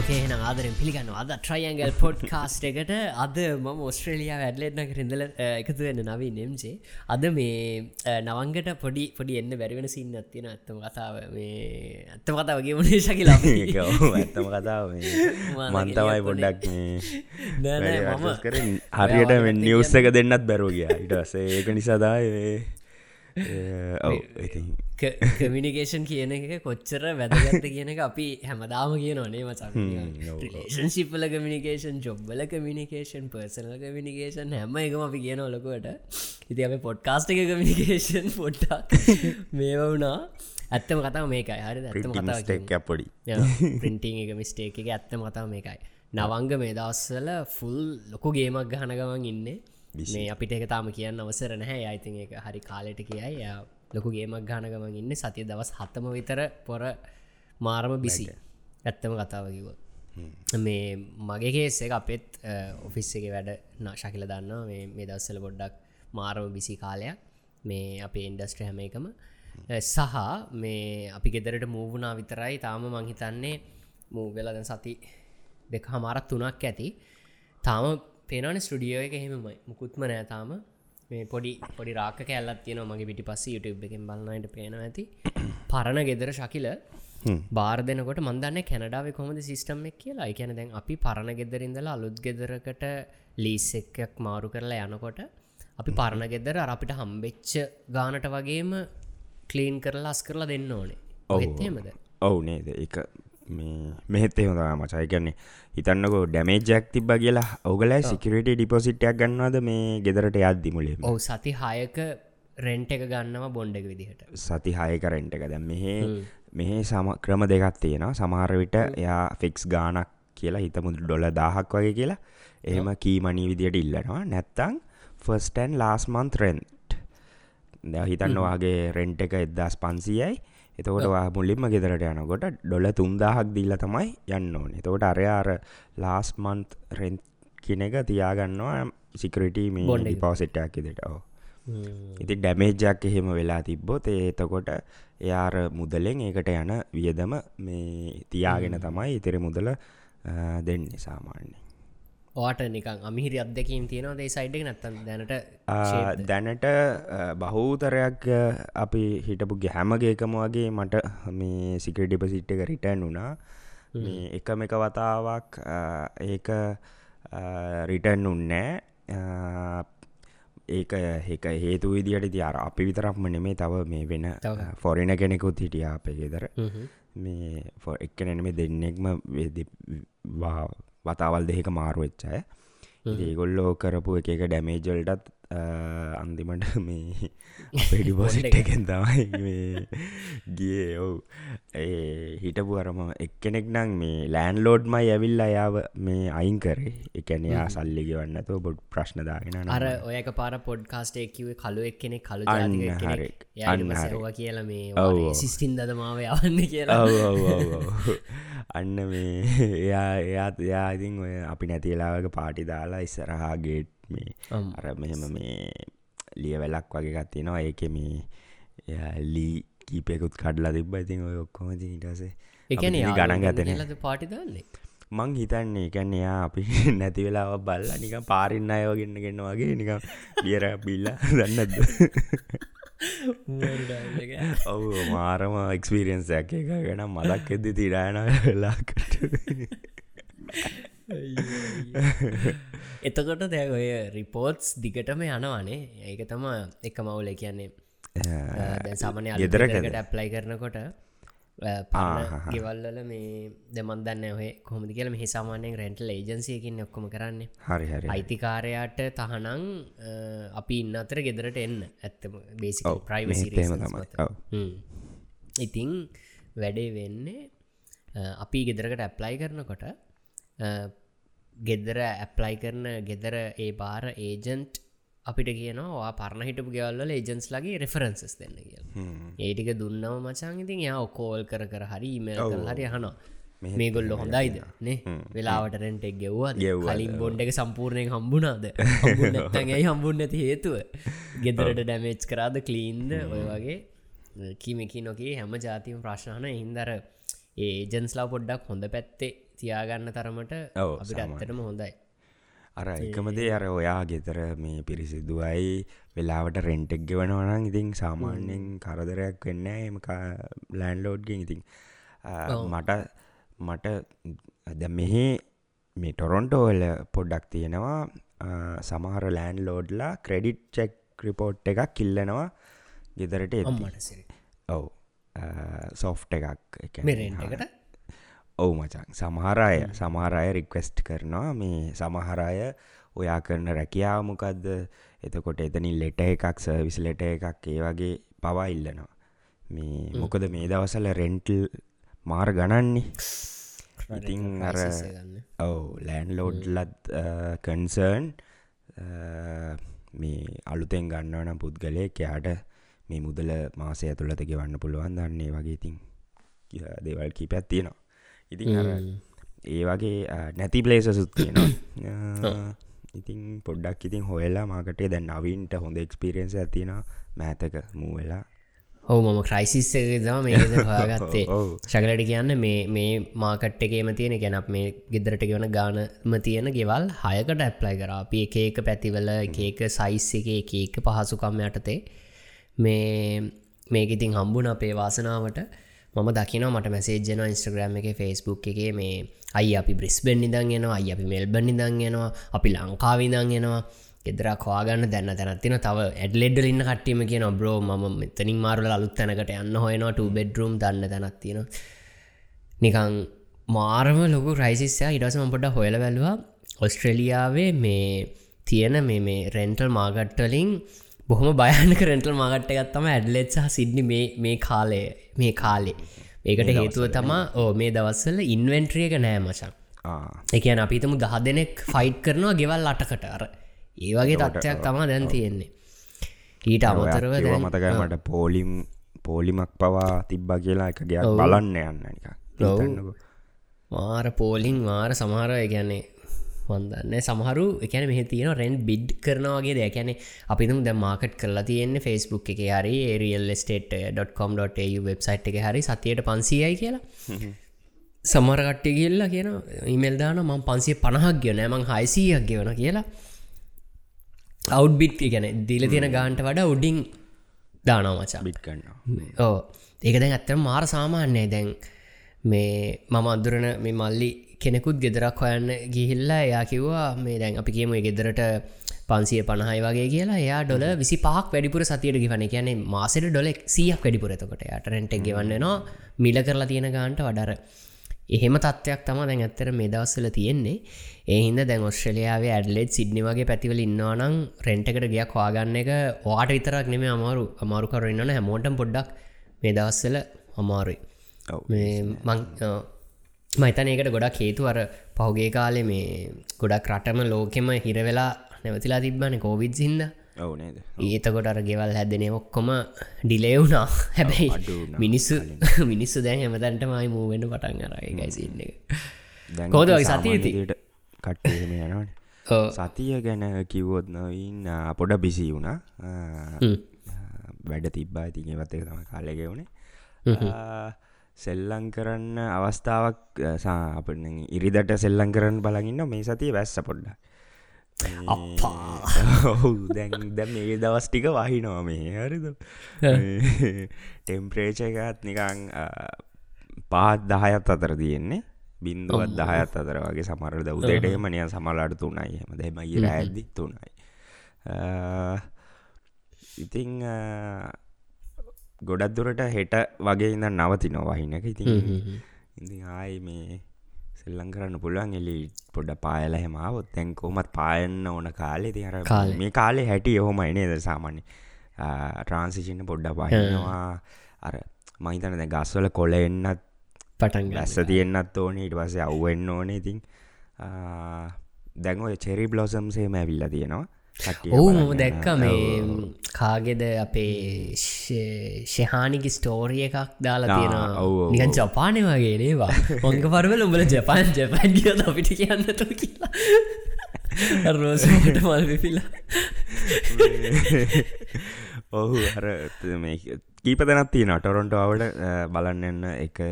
ඕකේ ආදරෙන් පිළිගන්න අද ට්‍රයිඇන්ගල් පොඩ් කාස්ට එකට අද මම ඔස්ට්‍රේලියයා වැඩලෙත්න රිඳල එකතු වෙන්න නවී නෙම්සේ අද මේ නවංගට පොඩි පොඩි එන්න බැරිවෙන සින්න ඇත්තින ඇත්තම කතාව මේ ඇත්ත කතා වගේ මනේ ශකිලා ඇත්තම කතාව මන්තවයි පොඩ්ඩක් මම හරියට නිවස්ස එක දෙන්නත් බැරෝ ගිය. ඉටසේ ඒක නිසාදාය ඔව කමිනිකේෂන් කියන එක කොච්චර වැදගත්ත කියන එක අපි හැමදාම කිය නොනේ මචන් ශිපල කමිනිකේෂන් ජොබ්බල කමිනිකේෂන් පර්සනල් කමිනිකේෂන් හැම එකම අපි කියන ඔලකොට ඉති අප පොඩ්කාස්ට එක කමිනිකේෂන් පොට්ටක් මේ වුණා. ඇත්තම කතාව මේකයි. හරි ඇත්තම කතා පොඩි. පින්ටිං එක මිස්ටේක් එක ඇත්තම කතාව මේකයි. නවංග මේ දවස්සල ෆුල් ලොකු ගේමක් ගහන ගමන් ඉන්නේ. මේ අපිට එක තාම කියන්න අවසර නැහැ. අයිති එක හරි කාලෙට කියයි ලොකු ගේමක් ගානගමන් ඉන්න සතිය දවස් හත්තම විතර පොර මාරම බිසි ඇත්තම කතාවකිව මේ මගේ කේස්ස එක අපෙත් ඔෆිස් එක වැඩ නාශකිල දන්න මේ දවස්සල පොඩ්ඩක් මාරම බිසි කාලයක්. මේ අපේ ඉන්ඩස්ට්‍ර හැම එකම. සහ මේ අපි ගෙදරට මූවනා විතරයි තාම මංහිතන්නේ මූවෙලද සති දෙක හමාරත් තුනක් ඇති. තාම පේනන ස්ටඩියෝ එක හෙමයි මුකුත්ම නෑතාම මේ පොඩි පොඩි රාක කැල්ලත් තියෙන මගේ පිටි පස්ස යුටබ් එකෙන් බලන්නට පේන ඇති. පරණ ගෙදර ශකිල බාර දෙනකොට මන්දන්න කැනඩාව කොමද සිිස්ටම් එක් කියලා. එකැන දැන් අපි පරණ ගෙදරින්දලා අලුත් ගෙදරකට ලීස් එකක් මාරු කරලා යනකොට අපි පරණ ගෙදර අපිට හම්බෙච්ච ගානට වගේම කලීන් කරලා අස් කරලා දෙන්න ඕනේ. ඔහෙත්තේමද ඔවු. නේද? එක මෙහෙත් එහොදා මචයි කියන්නේ හිතන්නකෝ ඩැමේජක් තිබ කියලා ඔගලයි සිකරට ඩිපොසිට්යක් ගන්නවද මේ ගෙදරට යද්දි මුලේ ඔව සති හයක රෙන්ට් එක ගන්නව බොන්්ඩක විදිහට. සති හයක රෙන්ට් එක. දැම් මෙහ මෙහ සම ක්‍රම දෙකක් තියෙනවා. සමහර විට එයා ෆික්ස් ගානක් කියලා හිතමුද ඩොල දාහක් වගේ කියලා. එහෙම කීමනී විදියට ඉල්ලනවා. නැත්තං ෆස්ටන් ලාස්මන්ත් රෙන්ට් හිතන්න වගේ රෙන්ට් එක එදදාස් පන්සියයි එතකොට මුලින්ම ගෙදරට යනකොට ඩොල තුන්දාහක් දීල තමයි යන්න ඕන. එතකොට අරයාර ලාස්මන්ත් රෙන් කියන එක තියාගන්නවා සිකරට මේ පවසෙට්ටක් දෙට ඕ ඉති ඩැමේජ්ජක් එහෙම වෙලා තිබ්බොත් ඒතකොට එයාර මුදලෙන් ඒකට යන වියදම මේ තියාගෙන තමයි ඉතිර මුදල දෙන්නේ සාමාන්‍ය ඕට නිකං අමිහිරි අදකින් තියෙනවා. දේ සයිඩ් නත්තන් දැනට දැනට බහූතරයක් අපි හිටපු හැමගේකම වගේ මට මේ සිකට ඩිපසිට් එක රිටන් වුණා. එකම එක වතාවක් ඒක රිටන් උන්නෑ ඒක ඒක හේතු විදියට තියාර අපි විතරක්ම නෙමේ තව මේ වෙන ෆොරින කෙනෙකුත් හිටිය අපේ ගෙදර. මේ ෆො එක්ක නැනමේ දෙන්නෙක්ම වතාවල් දෙක මාරුවෙච්චය ඒගොල්ලෝ කරපු එක එක ඩැමේජල්ටත් අන්තිමට මේ පෙඩිපොසිට් එකෙන් තමයි ගිය. ඔවු. ඒ හිටපු අරම එක්කෙනෙක් නං මේ ලෑන් ලෝඩ්මයි ඇවිල්ල යාව මේ අයින් කරේ. එකනයා සල්ලි ගවන්නතු බොඩ් ප්‍රශ්නදාගෙන අර ඔයක පාර පොඩ්කාස්ට එක්කිවේ කලු එක්කෙනෙ කලු අන්නවා කියලා මේ සිස්ටින් දදමාව යවන්න කියලා. අන්න මේ එයා එයාත් එයාඉතින් ඔය අපි නැතිලාවක පාටි දාලා ඉස්සරහා ගේට් මේ අර මෙහෙම මේ ලියවැලක් වගේ ගත්තිනවා ඒක මේ ලී කීපයකුත් කඩලා තිබ්බ. ඉතින් ඔය ඔක්කොම ඉටසේ එකන ගණන් ගතන පාටිදන්නේ මං හිතන්නේ එකන්න එයා අපි නැති වෙලාව බල්ල නික පාරින්න අයෝගන්න ගෙන්න්න වගේ නික බියර බිල්ල දන්නද ඔවු මාරම එක්ස්පිරියන්සයක් එක ගැන මදක් එද්දි තිරායන වෙලාකට එතකොට දැ ඔය රිපෝට්ස් දිගටම යනවානේ. ඒක තම එක මවුල කියන්නේ. සාමනය අදරකට ඇප්ලයි කරනකොට ගෙවල්ල මේ දෙමන්දන්න ඔහ කොමදි කියල මෙහි සාමානයෙන් රැන්ටල් ඒජන්සියකින් ඔක්කොම කරන්න. හරි හරි අයිතිකාරයාට තහනං අපි ඉන්න අතර ගෙදරට එන්න. ඇත්තම බේසි ප්‍රයිවසි ඉතිං වැඩේ වෙන්නේ අපි ගෙදරකට ඇප්ලයි කරනකොට ගෙදර ඇප්ලයි කරන ගෙදර ඒ බාර ඒජන්ට් අපිට කියනවා පරණ හිටපු ගෙවල්ල ඒජන්ස් ලගේ රෙෆරන්සස් දෙන්න කිය ඒටික දුන්නව මචන් ඉතින් යා ඔකෝල් කර කර හරි මේ හරි හනවා මේ ගොල්ල හොඳයිද? නේ? වෙලාවට රෙන්ටෙක් ගෙව්වා කලින් බොන්්ඩ එක සම්පූර්ණයෙන් හම්බුනාද ඇයි හම්බුන්න ඇති හේතුව? ගෙදරට ඩැමේච් කරාද කලීන්ද ඔය වගේ කිමකි නොකේ හැම ජාතිම ප්‍රශ්නහන හින්දර ඒජන්ස්ලා පොඩ්ඩක් හොඳ පැත්තේ තියාගන්න තරමට අපිට ඇත්තටම හොඳයි. අර එකමදේ අර ඔයා ගෙතර මේ පිරිසිදුවයි වෙලාවට රෙන්ටෙක් ගෙවනවනම් ඉතින් සාමාන්‍යෙන් කරදරයක් වෙන්න එම ලෑන්ලෝඩ්ගෙන් ඉතින් මට මට ඇද මෙහි මේ ටොරොන්ටෝවල පොඩ්ඩක් තියෙනවා සමහර ලෑන් ලෝඩ්ලා ක්‍රෙඩිට් චෙක් රිපෝට් එකක් කිල්ලනවා ගෙදරට එ අම්මටසිරි ඔව් සෝෆ්ට එකක් රෙන්ටකට ඔවු මචන් සමහරය සමහරය රික්වෙස්ට් කරනවා මේ සමහරය ඔයා කරන රැකියාව මොකක්ද එතකොට එතනින් ලෙට එකක් සර්විස් ලෙට එකක් ඒ වගේ පවා ඉල්ලනවා. මේ මොකද මේ දවසල රෙන්ටල් මාර ගණන්නේ? ඉතින් අර ඔවු ලෑන් ලෝඩ්ලත් කන්සර්න් මේ අලුතෙන් ගන්නවනම් පුද්ගලයෙක් එයාට මේ මුදල මාසය ඇතුළත ගෙවන්න පුළුවන් දන්නේ වගේ ඉතින් දේවල් කීපැත් තියෙනවා ඉතින් අර ඒ වගේ නැති පලේස සුත්තියෙනවා ඉතින් පොඩ්ඩක් ඉතින් හොයලා මාකටේ දැන් නවින්ට හොඳ එක්ස්පිරියන්ස ඇතින මෑතක මූවෙලා ඔහු මම ක්‍රයිසිස් දම මේ හොයාගත්තේ. ඔව්. ශකලට කියන්න මේ මේ මාකට් එකේම තියෙන ගැනක් මේ ගෙදරට ගෙවන ගානම තියෙන ගෙවල් හයකට ඇප්ලයි කර. අපි එක එක පැතිවල එකක සයිස් එක එක එක පහසුකම් යටතේ. මේ මේක ඉතින් හම්බුන අපේ වාසනාවට මම දකින මට මැසේජන ඉස්ට්‍රග්‍රම් එක ෆස්බුක් එක මේ අයි අපි බ්‍රිස්බෙන් නිදන් එනවා අයි අපි මෙල්බන් නිදන් එනවා අපි ලංකාවිදන් එනවා. ෙදරක් හවාගන්න දැන්න තැනත්තින තව ඇඩලෙඩ්ඩ ඉන්න කට්ටීම කියන බ්‍රෝ ම මෙතනින් මාරුල අලුත් තැනකට යන්න හොයනවා. ට බෙඩරුම් දන්න තැනත්තින නිකං මාරම ලොකු රයිසිස්සය ඉඩසම පොඩ හොයල බැලවා. ඔස්ට්‍රලියාවේ මේ තියෙන මේ මේ රෙන්ටල් මාගට්ටලින් බොහොම බයනක රෙන්ටල් මාගට්ට ගත්තම ඇඩලෙත් සහ සිද්නි මේ කාලය මේ කාලේ. ඒකට හේතුව තමා ඕ මේ දවස්සල ඉන්වෙන්ට්‍රියක නෑ මචන් එකන අපිතම දහ දෙනෙක් ෆයිට් කරනවා ගෙවල් අටකට. අර ඒ වගේ තත්ත්වයක් තමා දැන් තියෙන්නේ. ඊට අමතරව කිව්වා දැන් මතකයි මට පෝලිම් පෝලිමක් පවා තිබ්බා කියලා එක ගයක් බලන්න යන්න නික. මාර පෝලිං මාර සමහර ගැන්නේ වන්දන්න සමහරු එකන මෙහ තියෙන රැන් බිඩ් කරනවාගේ දැකැනෙ අපිතුම් ද මාකට් කරලා තියෙන්නේ ෆස්බුක් එක හරි ඒරියල් ස්ටේට.com.ු වෙබ්සයිට් එක හරි සතියට පන්සියයි කියලා. සමරකට්ටය කියල්ලා කියන ඉමල් දාන මං පන්සිය පණහක් ගිය නෑමං හයිසීයක් ගෙවන කියලා. අවු්බිට් ගැන දීල තියෙන ගාන්ට වඩා උඩින් දානවා මචා. බිට් කරන්නවා ඕ ඒක දැන් ඇත්තම මාර සාමාන්‍යය. දැන් මේ මම අදුරන මේ මල්ලි කෙනෙකුත් ගෙදරක් හොයන්න ගිහිල්ලා එයා කිව්වා මේ දැන් අපි කියමු ගෙදරට පන්සිය පණහයි වගේ කියලා. එයා ඩොල විසි පහක් වැඩිපුර සතියට ගිවන කියන්නේ මාසට ඩොලෙක් සියක් වැඩිපුරතකොට යාටරෙන්ට ගෙවන්නනවා මිල කරලා තියෙන ගාන්ට වඩර එහෙම තත්වයක් තම දැන් ඇත්තර මේ දවස්සල තියෙන්නේ. ඒහින්ද දැන් ඔස්ට්‍රලියාවේ ඇඩලෙත් සිද්නි වගේ පැතිවල ඉන්නවානම් රෙන්ටකට ගයක් හවාගන්න එක වාට විතරක් නෙමේ අමාරු. අමාරු කරන්නන හැමෝටම් පොඩ්ඩක් මේ දවස්සල අමාරුයි. මං මහිතන ඒකට ගොඩක් හේතු අර පහුගේ කාලෙ මේ ගොඩක් රටම ලෝකෙම හිරවෙලා නැවතිලා තිබ්බන කෝවිඩ් සිින්ද ඔවු නේද? ඒතකොට අර ගෙවල් හැදන ඔක්කොම ඩිලේවුනා හැබැයි. මිනිස්සු මිනිස්සු දැන් හැමතැන්ට මයි මූවෙන්ට පටන් අරයි ගයිසින්න එක. දැන් කොහොමද ඉතින් ඔය සතිය සාමාන්‍ය ඉතින්? විදියට කට්ටේම ඕ සතිය ගැන කිවොත් නොයින් පොඩ බිසි වුණා. වැඩ තිබ්බා. ඉතින් ඒවත් එක තම කාලෙගෙවුණේ සෙල්ලං කරන්න අවස්ථාවක් අප ඉරිදට සෙල්ලං කරන්න බලගන්න මේ සතිය වැස්ස පොඩ්ඩ ඔහු දැන් දැ මේ දවස් ටික වහිනවා මේ. හරිද? ටෙම්ප්‍රේච එකත් නිකං පාත් දහයත් අතර තියෙන්නේ. බින්දුවත් දහයත් අතර වගේ සමරද උදේට මනය සමලාට තුනයි. හම දෙම ඉර ඇදදි තුනයි. ඉතිං ගොඩක් දුරට හෙට වගේ ඉඳ නවති නොවහිනක ඉතින් ඉදි ආයි මේ සෙල්ලං කරන්න පුළුවන් එලි පොඩ පායල හෙමාවත් තැන් කොමත් පායන්න ඕන කාලෙ. තිහර කාලේ. මේ කාලේ හැටි යොහොම එනේද සාමාන්‍ය? ට්‍රන්සිසින්න පොඩ්ඩ පහිනවා අර මහිතන දැ ගස්වල කොල එන්නත් පටන් ලැස්ස තියෙන්න්නත් ඕන. ඉට පස අව්වෙන්න ඕන. ඉතින් දැන් ඔය චෙරි බ්ලොසම්සේම ඇවිල්ල තියෙනවා මම දැක්ක මේ කාගෙද අපේ ශහානිකි ස්ටෝරිය එකක් දාලා තියෙන නිකන් ජපානය වගේ නේවා. මොංග පරවල උඹල ජපාන් ජපන් ගියද අපිට කියන්නතු කියලා. රෝසට මල් පිපිලා ඔහු අර කීප දෙනත් තියන ටොරොන්ටෝවට බලන්න එන්න එක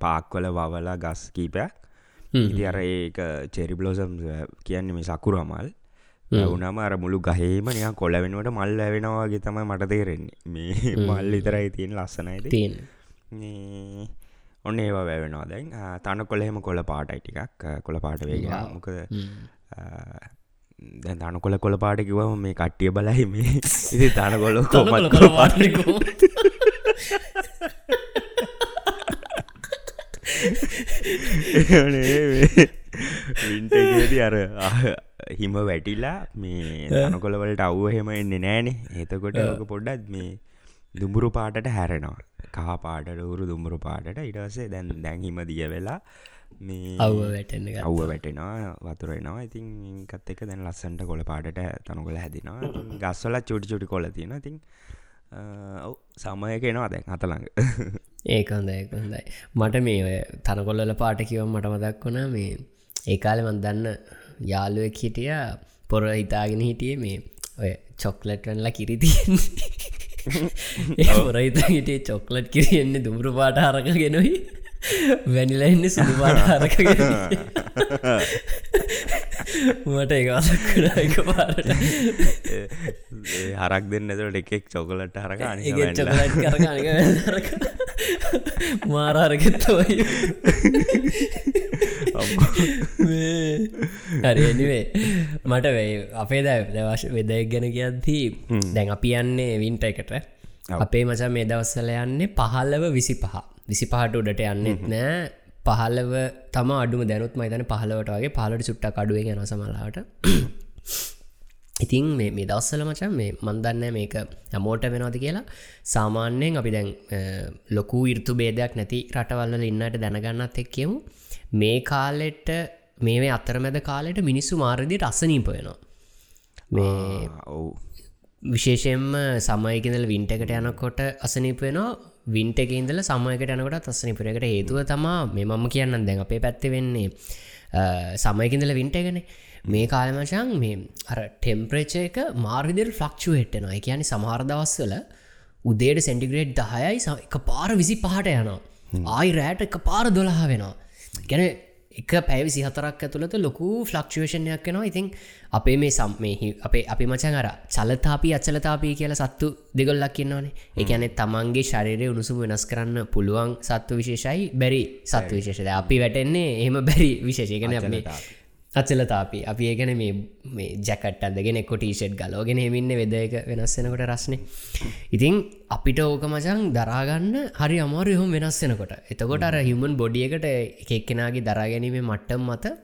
පාක්වල වවලා ගස් කීපයක්. ඉති අර ඒක චෙරි බ්ලෝසම් කියන්නේ මේ සකුරමල් වුනම අර මුළු ගහේම නිය කොල වෙනුවට මල් ඇවෙනවාගේ තමයි මට තේරෙන්නේ. මේ මල් විතරයි තියෙන ලස්සනයිද තියෙන. ඔන්න ඒවා වැවෙනවා. දැන් තන කොළහෙම කොල පාටයි ටිකක්. කොළ පාට වේගෙන මොකද දැන් තන කොල කොළ පාට කිවම මේ කට්ටිය බලයි මේ. ඉති තන කොල කොමත් වින්ටගේදී අර හිම වැටිලා මේ තනකොළවලට අව්ව හෙම එන්නේ නෑනේ ඒතකොට ඕක පොඩ්ඩත් මේ දුඹුරු පාටට හැරෙනවා. කහ පාටට උරු දුම්ඹුරු පාටට. ඉටසේ දැන් දැන් හිම දිය වෙලා මේ අව්ව වැටෙන අව්ව වැටෙනවා වතුරෙනවා ඉතින් කත් එක දැන් ලස්සන්ට කොළ පාටට තනකොළ හැදිනවා. ගස්වල චුටි චුටි කොල තියෙන ඉතින් ඔව සමයක එනවා දැන් හතළඟ ඒකන්ද ඒකහොඳයි මට මේ තනකොල්ලල පාට කිව මට මදක් වුණා මේ ඒකාල මන් දන්න යාළුවෙක් හිටිය පොර හිතාගෙන හිටිය මේ ඔය චොක්ලට්වන්ල කිරි තියෙන්නේ. පොර හිතා හිටිය චොක්ලට් කිරියෙන්නේ දුමරු පාට හරකගෙනොයි වැනිලා එන්න සුදු පාට හරකගෙන. මට ඒවාසක්කන එක පාරට. හරක් දෙන්න ඇතුට එකෙක් චොකලට හරක මාරාරගෙත්තවයි හරිනිවේ මට වේ අපේ ද දවශ වෙදක් ගැන කියද්දී දැන් අපි යන්නේ වින්ට එකට. අපේ මචා මේ දවස්සල යන්නේ පහල්ලව විසි පහ විසි පහට උඩට යන්නෙත් නෑ. පහල්ලව තම අඩුම දැනුත් මයිතන පහලවට වගේ පහලට සුට්ට අඩුවෙන් යන සමලාට ඉතින් මේ මේ දවස්සල මචන් මේ මන්දන්න මේක හැමෝට වෙනවාද කියලා. සාමාන්‍යයෙන් අපි දැන් ලොකු ඉර්තු බේදයක් නැති රටවල්ල ඉන්නට දැනගන්නත් එක් කියමු මේ කාලෙට මේ අතරමැද කාලෙට මිනිස්සු මාර්දියට අසනීප වෙනවා මේ ඔවු. විශේෂයෙන්ම සමයකිදල වින්ටකට යනකොට අසනීප වෙනවා. වින්ට එකඉදල සමයකට යනකොට අසනිපුරකට හේතුව තමා මේ මම කියන්න දැන් අපේ පැත්ති වෙන්නේ සමයකිදල වින්ටගෙන මේ කාලමචන් මේ අර ටෙම්ප්‍රේච එක මාර්විදිල් ෆලක්ෂු හෙට්ටනවා එකයනි සමහරදවස්වල උදේට සෙන්ටිග්‍රේඩ් දහයයි එක පාර විසි පහට යනවා ආයි රෑට එක පාර දොළහා වෙනවා ගැන එක පැවිසි හතරක් ඇතුළත ලොකු ෆලක්ෂේෂණයක් වෙනවා. ඉතින් අපේ මේ සම්මෙහි අපේ අපි මචන් අර චලතාපී අචලතාපී කියල සත්තු දෙගොල්ලක් කියන්නවනේ එකැනෙ තමන්ගේ ශරීරය උණුසුම වෙනස් කරන්න පුළුවන් සත්ව විශේෂයි බැරි සත්ව විශේෂද අපි වැටෙන්නේ එහෙම බැරි විශේෂයකන අපේ. අචලතාපි අපි ඒකන මේ ජැකට අදගෙන කොටීෂෙට් ගලෝගෙන හෙමින්න වෙදක වෙනස්සෙනකොට රස්නේ. ඉතින් අපිට ඕක මචන් දරාගන්න හරි අමාරු හොම වෙනස්සෙනකොට එතකොට අර හිමන් බොඩියකට එකක්කෙනගේ දරාගැනීමේ මට්ටම් මත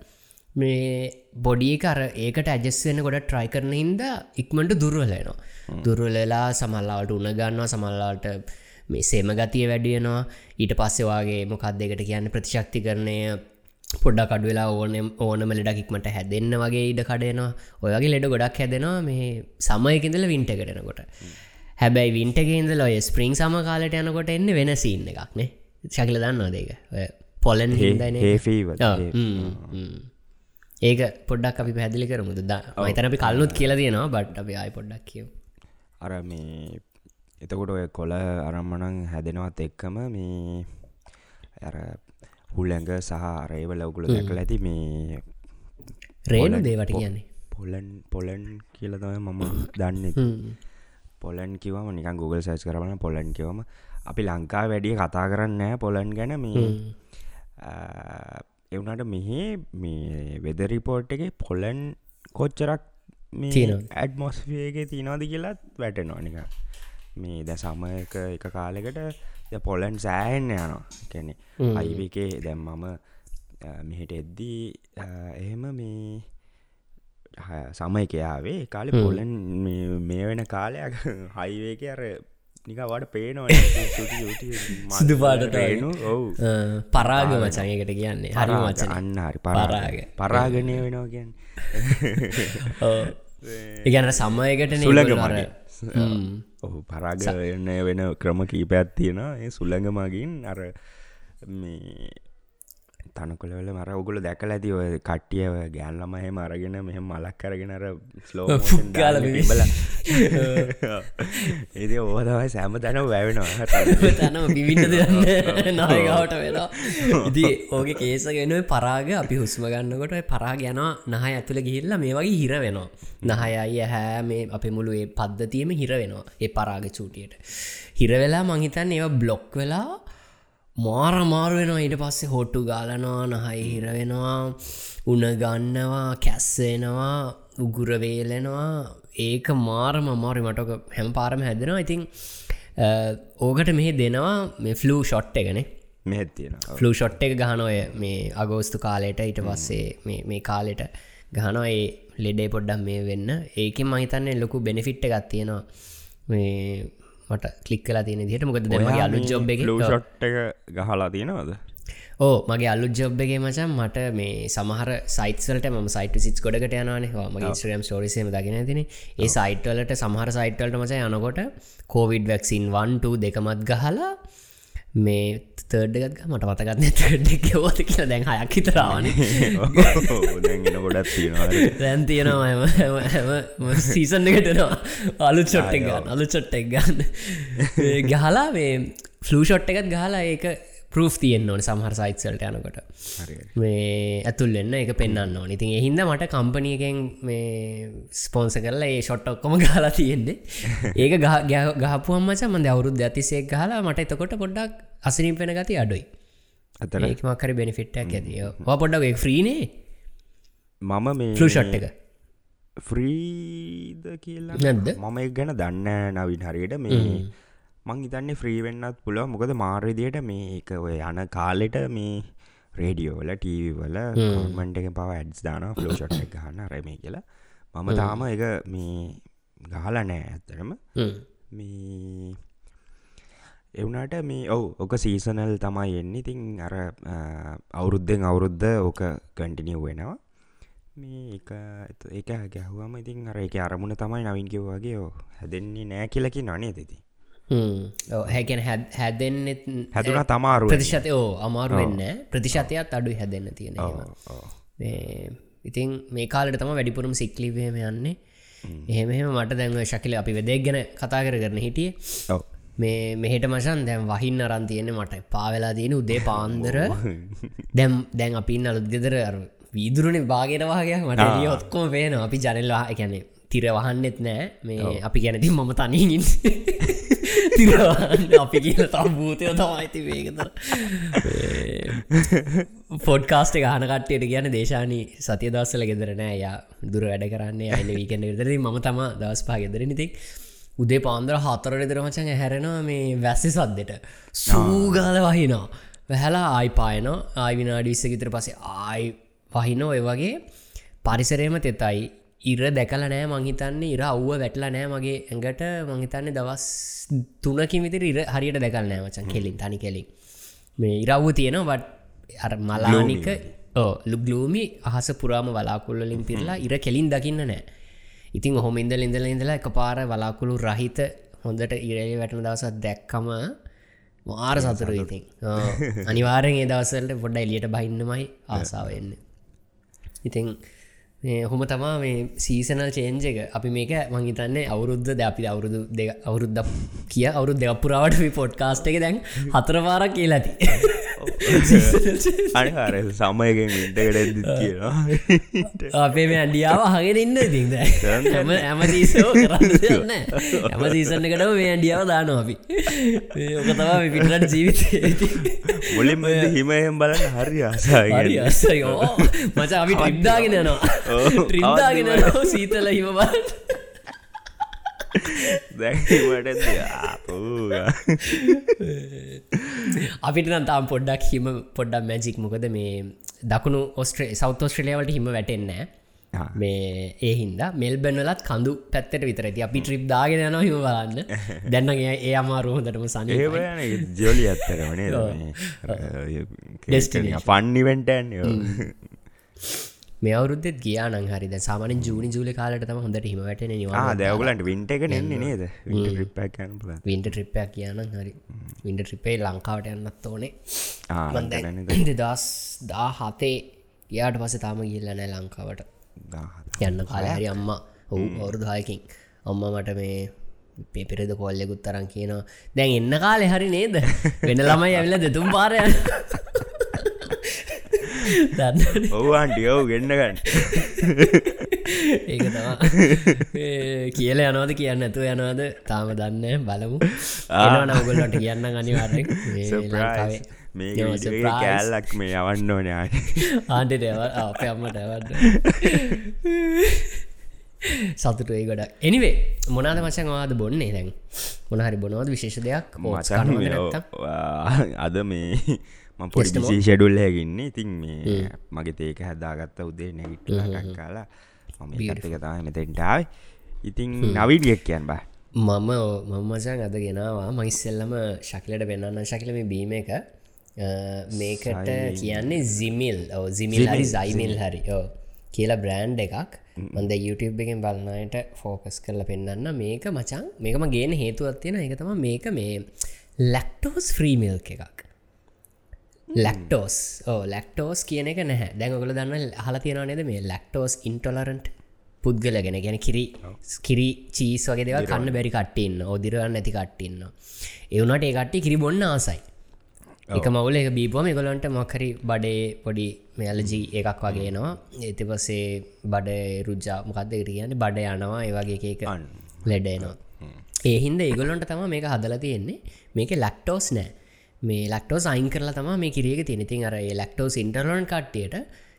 මේ බොඩිය කර ඒකට ඇජස්වෙන ගොඩ ට්‍රයි කරන හින්ද ඉක්මට දුර්වලයනවා දුර්වලලා සමල්ලාට උන ගන්නවා සමල්ලාට මේ සේම ගතිය වැඩියනවා ඊට පස්සෙවාගේ මොකක් දෙකට කියන්න ප්‍රතිශක්ති කරණය පොඩ්ඩක් අඩ වෙලා ඕන ඕනම ලෙඩකික්මට හැදෙන්න්න වගේ ඉඩ කඩයනවා ඔයගේ ලෙඩ ගොඩක් හැදෙනවා මේ සමයකිඳල වින්ට කරනකොට හැබැයි වින්ටගේන්දල ඔය ස්පරිං සම කාලට යනකොට එන්න වෙන සින්න එකක්නේ ශකිල දන්නවා දෙක පොලන් ඒක පොඩ්ඩක් අපි පැදිලි කරමුද? ද මතන අපි කල්ලුත් කියලා තියෙනවා බට් අපි අයි පොඩ්ඩක් කියව අර මේ එතකොට ඔය කොල අරම්මනං හැදෙනවත් එක්කම මේ හුල්ලැඟ සහ රේවල උගුල දැකල ඇති මේ රේන දේවට කියන්නේ. පොලන් පොලන් කියලතම මම දන්න. පොලන් කිවම නික Google සයිස් කරන පොලන් කිවම අපි ලංකා වැඩිය කතා කරන්න පොලන් ගැන මේ එවනට මෙහේ මේ වෙද රිපෝට් එක පොලන් කොච්චරක් ඇඩ්මොස්ෆියගේ තියනවාද? කියලත් වැටෙනවා නික මේ ද සමයක එක කාලෙකට පොලන් සෑහෙන්න යනවා. කැනෙ අයිවිකේ දැම් මම මෙහෙට එද්දී එහෙම මේ සමයකයාවේ කාලෙ පොලන් මේ වෙන කාලයක් හයිවේක අර නිකවට පේනවා සිදු පාටටනු ඔවු. පරාග වචනයකට කියන්නේ. හරි වචන අන්න හරි. පරාග. පරාගණය වෙනවා කියන්න. ඉගැන සමයකට සුලග මට ඔහු පරාගන්න වෙන ක්‍රම කීපයක් තියෙන ඒ සුල්ලඟ මගින් අර මේ තනකොලවල මර ඔගුල දැකල ඇති ඔය කට්ටිය ගෑල්ලමහ මරගෙන මෙහම මලක් කරගෙනර ස්ලෝ පුක්කාල බල ඒද ඕදවයි සෑම තැන වැවෙනවා. තනම බිවින්න දෙන්න නායගවට වෙලා ඉති ඕගේ කේසගෙන පරාග අපි හුස්ම ගන්නකොට පරා ගැන නහ ඇතුළ ගිහිල්ල මේ වගේ හිර වෙනවා. නහයයි හැ මේ අප මුළු ඒ පද්ධතියම හිර වෙනවා. ඒ පරාග චූටියට. හිරවෙලා මංහිතන් ඒව බ්ලොක් වෙලා මාර මාරු වෙනවා. ඊට පස්සේ හොට්ටු ගාලනවා නහයි හිර වෙනවා උන ගන්නවා කැස්සෙනවා උගුරවේලෙනවා ඒක මාරම මාරි මටක හැම පාරම හැදෙනවා. ඉතින් ඕකට මෙහි දෙනවා මේ ෆ්ලූ ෂොට් එකනේ. මෙත්තියෙන ෆ්ලූ ෂොට් එක ගහනොය මේ අගෝස්තු කාලයට ඊට පස්සේ මේ කාලෙට ගහනවා. ඒ ලෙඩේ පොඩ්ඩම් මේ වෙන්න. ඒකෙන් මහිතන්නේ ලොකු බෙනිෆිට්ට ගත්තියෙනවා මේ මට කලික් කලා තියෙන දිට මොකද අලු ජොබ් එක ෂොට් එක ගහලා තියෙනවද? ඕ මගේ අලු ජොබ්ගේ මචන් මට මේ සමහර සයිටල්ට ම සයිට සිත් ගොඩට යනවානේ. මගේ ස්ට්‍රම් ෝරිසම දගෙන තින ඒ සයිටවලට සමහර සයිටල්ට මච යනකොට කෝවිඩ් වැක්සින් වන්ට දෙකමත් ගහලා මේ තර්ඩගත් මට පතගත්න තර්ඩක් ෝත කියලා. දැන් හයක් හිතරාවන ගොඩත් දැන් තියෙනවා සීසන් එකටනවා අලු චොට්ටක් ගන්න අලු චොට්ටක් ගන්න. ගහලා මේ ෆලූ ෂොට් එකත් ගහලා ඒක පරෝ් තියෙන් ඕන සහර සයිත්සල්ට යනකොට. මේ ඇතුල් එන්න එක පෙන්න්න ඕන. ඉතින් එහින්ද මට කම්පනියකෙන් මේ ස්පෝන්ස කරලා ඒ ෂොට් ඔක්කොම ගලා තියෙන්නේ. ඒක ගහපුුවම මච මද අවුරුද් ඇතිසේ ගහලා මට එතකොට පොඩ්ඩක් අසිනින් පෙන ගති අඩුයි. ඒමක්කර බෙනිෆිට්ටක් ඇතිය පොඩ්ඩක් ෆ්‍රීනේ මම මේ ෂට් එක. ෆ්‍රීද කියලා නැද්ද? මම එක් ගැන දන්න නවින් හරියට. මේ මං හිතන්නේ ෆ්‍රීවෙන්නත් පුළුව මොකද මාර්විදියට මේ එක ඔය යන කාලෙට මේ රේඩියෝවල ටීවවල මන්ට එක පව ඇඩ්ස් දාන ෆලෝෂට් එක ගන්න රැමේ කියලා. මම තාම එක මේ ගහල නෑ ඇත්තරම මේ එවුනාට මේ ඔවු ඕක සීසනල් තමයි එන්නේ. ඉතින් අර අවුරුද්ධෙන් අවුරුද්ධ ඕක කටිනියව් වෙනවා. මේ එක ගැහුවම ඉතින් අර එක අරමුණ තමයි නවින් කිව්වාගේ ඕ හැදෙන්නේ නෑ කියලකි නනේ දෙති හැකැන හැදෙන්නෙත් හැදුන තමාරු ප්‍රතිශතය අමාරු වෙන්න ප්‍රතිශතයක් අඩු හැදන්න තියෙනවා ඉතින් මේ කාලට තම වැඩිපුරම සික්ලිවේම යන්නේ. එහෙමෙම මට දැන්ව ශකිල අපි වෙදෙක් ගැන කතා කර කරන හිටිය. මේ මෙහෙට මසන් දැම් වහින්න අරන් තියෙන මට පාවෙලා තියෙන උදේ පාන්දර. දැම් දැන් අපින් අලුත් ගෙදර අර වීදුරනේ බාගෙනවාගේ මට ඔත්කොම පේන අපි ජනල්වා එකැනෙ තිර වහන්නෙත් නෑ මේ අපි ගැනති මම තනීගින් තිරවන්න අපි කියල තම්බූතය තමයිති වේගත ෆොඩ්කාස්ට ගහනකටයට කියන දේශානී සතිය දස්සල ගෙදර නෑ යා දුර වැඩ කරන්නේ අයිල වීකෙන්ට විතරද ම තම දස් පා ගෙදර නිතික් උදේ පාන්දර හතරට දෙරමචන් හැරෙනවා මේ වැස්සි සද්දෙට සූගාල වහිනවා වැහැලා ආයි පායනවා ආයි විනාඩි විස්ස ගිතර පසේ ආයි වහිනෝ ඔය වගේ පරිසරේම තෙතයි ඉර දැකල නෑ මංහිතන්නේ ඉර අව්ව වැටලා නෑ මගේ ඇඟට. මංහිතන්නේ දවස් තුනකින් විතර ඉර හරියට දැකල් නෑ මචන් කෙලින් තනි කෙලින්. මේ ඉරව්ව තියෙනවා වට අර මලානික ලුග්ලූමි අහස පුරාම වලාකුල්ලින් පිරලා ඉර කෙලින් දකින්න නෑ. ඉතින් හොම ඉඳල ඉඳල ඉඳලා එක පාර වලාකුළු රහිත හොඳට ඉරලි වැටන දවසත් දැක්කම මාර සතුරු ඉතින්. අනිවාරෙන් ඒ දවසල්ට පොඩ්ඩ එලියට බහින්නමයි ආසාාවන්න ඉතින් හොම තමා මේ සීසනල් චේන්ජ එක. අපි මේක මංහිතන්නේ අවුරුද්ධ ද අපි අවුරුදු අවුරුද්ධ කිය අවුරු දෙවපුරාවට පොඩ්කාස්ට එක දැන් හතරවාරක් කියලාති අනිහර සමයගෙන් ඉටකට කියලා අපේ මේ ඇඩියාව හගෙන ඉන්න ඉතිද ඇම ඇමතිසෝ කරන්න ඇම සීසන්නකට මේ ඇඩියාව දාන අපි. ඕක තවා පිටට ජීවිත. මුලින්ම හිමයම් බලන්න හරි ආසාය. මච අපි ට්‍රිප්දාගෙන යනවා ට්‍රිප්දාගෙන සීතල හිම බලන්න දැවට අපිට නම් තාම් පොඩ්ඩක් හිම පොඩ්ඩක් මැජික් මොකද මේ දකුණු ඔස්ට්‍රේ සෞත ස්ට්‍රලියාවට හිම වැටෙන්නේ මේ ඒ හින්ද මෙල්බැනලත් කඳු පැත්තට විතර ඇති අපි ට්‍රිප් දාගෙන යන හිම බලන්න. දැන්නගේ ඒ අමාරුහොදටම සනි ජොලි ඇත්තරනේ පන්නිවෙන්ටන් මේ අවුරුද්දෙත් ගියා නං හරිද සාමන ජූනි ජූලි කාලට තම හොඳට හිම වැටන නිවා දැවගලන්ට වින්ට එක නේද? වින්ට ට්‍රිප්පයක් කියන්න හරි. වින්ට ට්‍රිපේ ලංකාවට යන්නත් ඕනේ. දස් දා හතේ යාට පස තාම ගිල්ලනෑ ලංකාවට. යන්න කාල හරි අම්මා. ඔහු අවුරුදුහයකින් අම්ම මට මේ පෙපෙරෙද කොල්ලෙකුත් තරන් කියනවා. දැන් එන්න කාලෙ හරි නේද? වෙන ළමයි ඇවිල දෙතුම් පාරය ඔවන්ටි ඔවු ගන්නගන්න ඒක තම කියල යනවද කියන්න ඇතු යනවාද? තාම දන්න බලමු. නගොල්ලට කියන්න අනිවාරෙක් මේ කෑල්ලක් මේ යවන්න ඕනයා ආන්ට. අප අම්මට ඇවන්න සතුටුයි ගොඩ එනිවේ මොනාද මචන් වාද බොන්නේ දැන්? මොනහරි බොනවද විශේෂ දෙයක්? අද මේ පොඩි ෂෙඩුල් හැගන්න ඉතින් මේ මගේ තේක හැදාගත්ත උදේ නැගිට කාලා මම එක තම මෙතෙන්ටාව ඉතින් නවිඩියක් කියන් බා. මම මම්මසන් අද ගෙනවා. මයිස්සෙල්ලම ශකිලට පෙන්න්න ශකිලම බීම එක. මේකට කියන්නේ සිමිල් සිමිල් හරි සයිමිල් හරි. ඕ කියලා බ්‍රෑන්් එකක්. මන්ද YouTube එකෙන් බලන්නයට ෆෝකස් කරල පෙන්න්න මේක මචන් මේකම ගේන හේතුවත් තියෙන එක තම මේක මේ ලැක්ටෝස් ෆ්‍රීමිල් එකක් ලක්ටෝස්. ඕ ලක්ටෝස් කියන එක නැහැ. දැඟගල දන්න හල තියෙන නේද මේ ලක්ටෝස් ඉන්ටොලරන්ට් පුද්ගලගෙන. ගැන කිරි කිරි චීස් වගේ දෙව කන්න බැරි කට්ටන්න ඔදිරන්න ඇති කට්ටන්න එවුනට ඒ කට්ටි කිරි බොන්න ආසයි. එක මවුල එක බීපුවම එකොලොන්ට මොකරි බඩේ පොඩි මෙලජී එකක් වගේනවා ඇති පසේ බඩ රුජ්ජා මොකක්ද කියන්න? බඩ යනවා ඒවගේ එක ලෙඩේනවා ඒහින්ද ඒගොලොන්ට තම මේක හදල තියෙන්නේ. මේක ලක්ටෝස් නෑ මේ ලක්ටෝස් අයින් කරලා තම මේ කිරියක තිනතින් අර ලක්ටෝස් ඉන්ටර්ලොන් කට්ටියට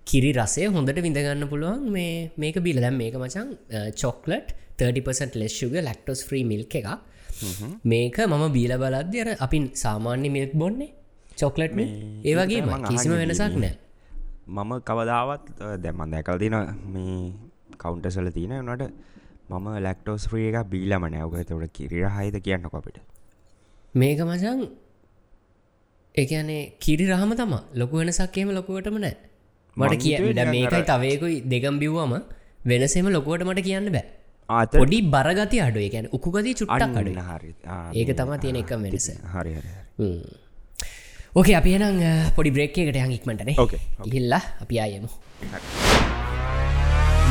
කිරි රසය හොඳට විඳගන්න පුළුවන් මේ මේක බිල. දැම් මේක මචන් චොක්ලට් 30% ලෙස්්ුග ලක්ටෝස් ්‍රී මිල්ක එකක්. මේක මම බීල බලද්‍ය අර අපින් සාමාන්‍ය මිල්ක් බොන්නේ චොක්ලට් ඒවගේ කිසිම වෙනසක් නෑ මම කවදාවත් දැමන් දැකල් තින මේ කවුන්ටසල තියන වනට මම ලක්ටෝස් ්‍රිය එක බීලම නෑවගතවට කිරිර හයිද කියන්න අපිට. මේක මචන් එකනේ කිරි රහම තම ලොකු වෙනසක්කේම ලොකුවටම නෑ මට කිය මේකයි තවයකුයි දෙගම් බිව්වම වෙනසෙම ලොකුවට මට කියන්න බෑ. පොඩි බරගති අඩුව ගැන උකුගති චුට්ටක් අඩු හරි. ඒක තම තියෙන එක වෙනස. හරි ඕකේ අපි එනම් පොඩි බ්‍රේක් එකට යංඉක්මටනේ ඉහිල්ලා අපි අයමු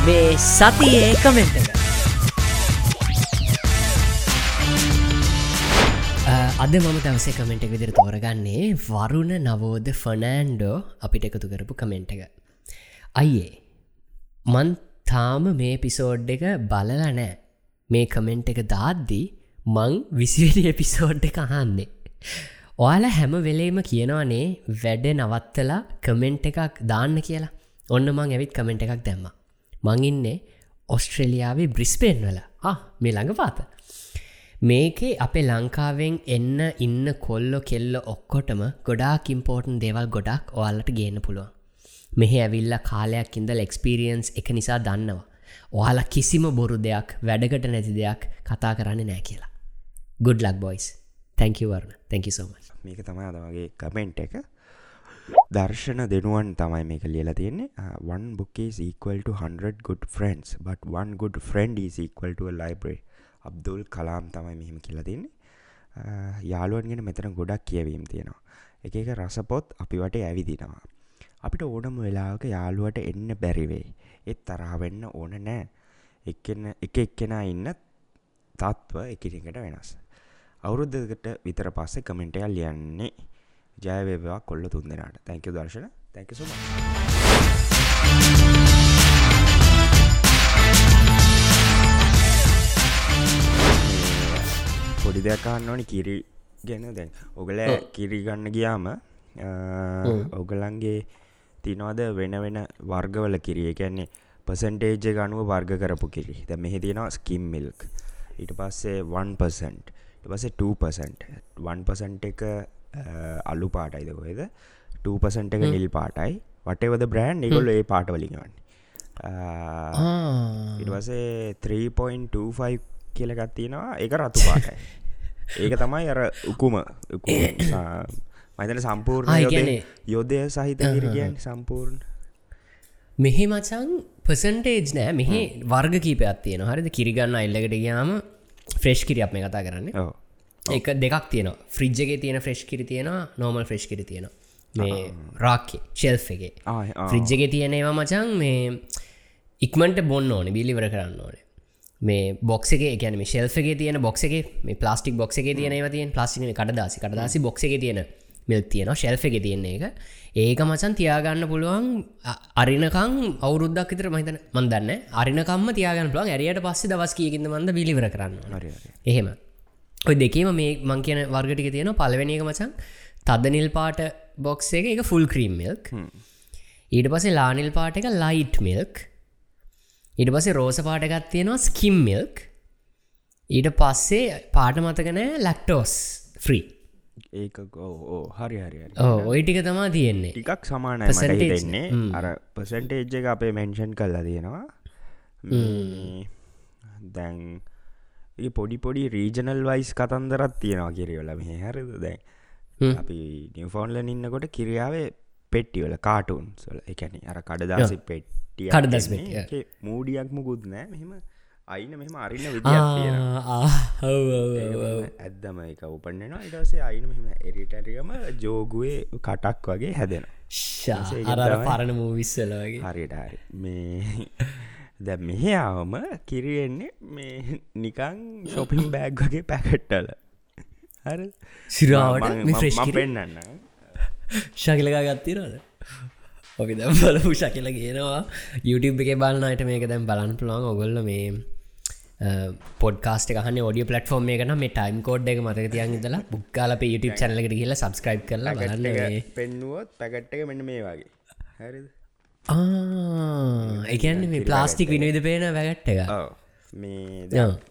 මේ සතියේ කමෙන්ට අද මම දවසේ කමෙන්ට් එක විදිර තෝරගන්නේ වරුණ නවෝද ෆනෑන්ඩෝ අපිට එකතු කරපු කමෙන්ට් එක. අයියේ මන් තාම මේ පිසෝඩ් එක බලල නෑ මේ කමෙන්ට් එක දාද්දී මං විසිවැනි එපිසෝඩ් එක අහන්නේ. ඔයාල හැම වෙලේම කියනවානේ වැඩ නවත්තලා කමෙන්ට් එකක් දාන්න කියලා. ඔන්න මං ඇවිත් කමෙන්ට් එකක් දැම්ම. මංඉන්නේ ඔස්ට්‍රේලියාවේ බ්‍රිස්පේන් වල මේ ළඟ පාත. මේකේ අපේ ලංකාවෙන් එන්න ඉන්න කොල්ලො කෙල්ල ඔක්කොටම ගොඩාක් ඉම්පෝර්ටන් දේවල් ගොඩක් ඔයාලට ගේන්න පුළුවන්. මෙහ ඇවිල්ල කාලයක් ඉඳල් එක්ස්පිරියන්ස් එක නිසා දන්නවා. ඔයාලා කිසිම බොරු දෙයක් වැඩකට නැති දෙයක් කතා කරන්න නෑ කියලා. ගුඩ් ලක් බොයිස් තැංකවරන තැංකි සෝමයි මේක තමයි අද වගේ කමෙන්ට් එක. දර්ශන දෙනුවන් තමයි මේක ලියලා තියෙන්නේ. Uh, one book is equal to 100 good friends but one good friend is equal to a library. Abdul කලාම් තමයි මෙහෙම කියලා තින්නේ යාළුවන්ගෙන මෙතන ගොඩක් කියවීම් තියෙනවා. එක එක රසපොත් අපි වට ඇවිදිනවා. අපිට ඕනම වෙලාවක යාළුවට එන්න බැරිවේ එත් තරහවෙන්න ඕන නෑ. එක්කෙන එක එක්කෙනා ඉන්න තත්ව එකරිකට වෙනස්. අවුරුද්ධකට විතර පස්සේ කමෙන්ටය ලියන්නේ ජයවේවා කොල්ල තුන් දෙනාට තැංක දර්ශන. තැක සුම පොඩි දෙයක්කාන්න ඕනි කිරි ගැන. දැන් ඔගල කිරි ගන්න ගියාම ඔගලන්ගේ තිනවාද වෙන වෙන වර්ගවල කිරිය කියන්නේ පසන්ටේජ ගනුව වර්ග කරපු කිරි. ද මෙහි තියෙනවා ස්කිම් මිල්ක් ඊට පස්සේ 1% පස 2%1% එක අල්ලු පාටයිද කොහෙද? 2% එක නිල් පාටයි. වටේවද බ්‍රෑන්් නිගොල්ල ඒ පාට වලිගන්න ඉටවසේ 3.25 කියලගත් තියෙනවා. ඒක රතු පාටයි. ඒක තමයි අර උකුම. මතන සම්පූර්ණ යොදය සහිත කියන්න සම්පූර්ණ. මෙහෙ මචන් පසන්ටේජ් නෑ. මෙහෙ වර්ග කීපයක් තියෙන හරිද? කිරිගන්න අල්ලකට ගයාම ෆ්‍රෙෂ් කිරි අප මේ කතා කරන්න. එක දෙකක් තියෙන ෆ්‍රිජ්ජගේ තියෙන ෆ්‍රෙෂ් කිරි තියෙන නෝමල් ෆ්‍රෙෂ් කිරි තියෙන මේ රාක්කේ ශෙල්් එක. ෆ්‍රිජ්ජගේ තියෙනවා මචන් මේ ඉක්මට බොන්න ඕන. බිලිවර කරන්න ඕනේ මේ බොක්සේ ගැන ශෙල්ගේ තියෙන බොක්ස එක මේ පලාස්ටික් බොක්ස එක තියෙනව තියෙන් ප්ලාස්ටික කටදාසි කටදාසි බොක්ස එක තියෙන මිල් තියෙන ශෙල්් එක තියන්නේ එක. ඒක මචන් තියාගන්න පුළුවන් අරිනකං අවුරුද්දක් විතර මහිතන මන්දන්න අරිනකම්ම තියාගන්න පුළුවන්. ඇරියට පස්සේ දවස් කියකින්ද මන්ද බිලිවර කරන්න එහෙම. ඔය දෙකේම මේ මං කියන වර්ගටික තියෙන පලවෙනි එක මචන් තදනිල් පාට බොක්ස එක. එක ෆුල් ක්‍රීම් මිල්ක් ඊට පසේ ලානිල් පාට එක ලයිට් මිල්ක් ඊට පසේ රෝස පාටගත් තියෙනවා ස්කිම් මිල්ක් ඊට පස්සේ පාට මතකනෑ ලක්ටෝස් ෆ්‍රී ඒක ඕ හරි හරි ඔය ටික තමා තියෙන්නේ. ටිකක් Percentage හිතෙන්නේ. අර පසන්ටේජ් එක අපේ මෙන්ෂන් කල්ලා තියෙනවා. දැන් ඒ පොඩි පොඩි රීජනල් වයිස් කතන්දරත් තියෙනවා කිරවල මේ. හරිද? දැන් අපි නිෆෝන්ල ඉන්නකොට කිරියාවේ පෙට්ටිවල කාටුන් සොල එකැන අර කඩදාසි පෙට්ටිය කඩදාසි පෙට්ටිය. මූඩියක් මුකුත් නෑ. මෙහෙම අයින මෙහෙම අරින්න ඇදම එක උපන්නවා ඉටසේ අයින මෙම එරිටරිකම ජෝගුවේ කටක් වගේ හැදෙන අර පරණ මූවිස්සලගේ හරියට හරි. මේ දැ මෙහාවම කිරියෙන්නේ මේ නිකං ශොපින් බෑග් වගේ පැකට්ටල හර. සිරාවට පෙන්න්න ශකිලකා ගත්තිරද ඔකි දැම් බලපු ශකිල කියනවා. YouTube එක බලන්නට මේක දැම් බලන් පුළන් ඔගොල්ල මේ පොඩ්කාස්ට කහන ඩිය පලටෆෝර්ම් එකන මේ ටයිම් කෝඩ් එක මතක තියන් ඉදලා බුක්කාල YouTube චැනලකට කියලා සබස්ක්‍රයිබ් කරලා බලන්න මේ. පෙන්නුවොත් පැකට් එක මෙන්න මේ වගේ. හරිද? ආ, එකන්න මේ ප්ලාස්ටික් විනිවිධ පේන වැගට්ට එක. මේ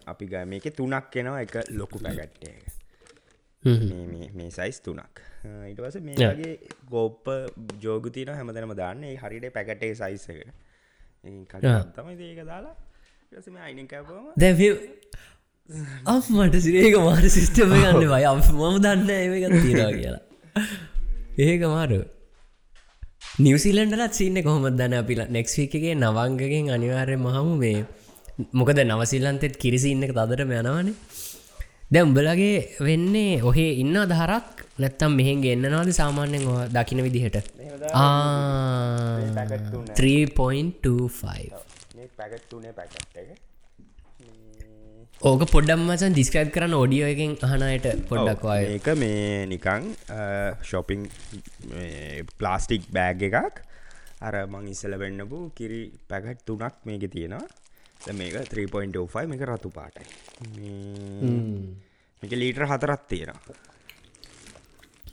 අපි ග මේක තුනක් එනවා. එක ලොකු මේ- මේ සයිස් තුනක් ඉටවස මේගේ ගෝප්ප ජෝගතින හැමතනම දාන්න. හරිට පැකටේ සයිස් එක. කට තමයි ඒක දාලා දැ අප මට සිරේක මාර සිිස්ටම ගන්න වයි මම දන්න ඒක තියෙනවා කියලා. ඒක මාරු නිවසිලන්ටලත් සින්න කොහොමත් දන්න? අපිලා නෙක්ස්වීකගේ නවංගගෙන් අනිවාර්ය මහමු මේ මොකද නවසිල්ලන්තෙත් කිරිසි ඉන්න තදට යනවානේ දැ උඹලගේ වෙන්නේ ඔහේ ඉන්න අදහරක් නැත්තම් මෙහෙන් එන්නනාද සාමාන්‍යෙන් දකින විදිහට? පැකට් තුන. 3.25 මේ පැකට් තුනේ පැකට් එක. ඕක පොඩ්ඩම් මචන් දිස්ක්‍රයිබ් කරන්න ඔඩියෝ එකෙන් අහනයට පොඩ්ඩක් වාය ඒක මේ නිකං ශොපිං ප්ලාස්ටික් බෑග් එකක්. අර මං ඉස්සල වෙන්නපු කිරි පැකට් තුනක් මේක තියෙනවා මේක 3.05 මේක රතු පාටයි. මේක ලීටර් හතරත් තියෙනවා.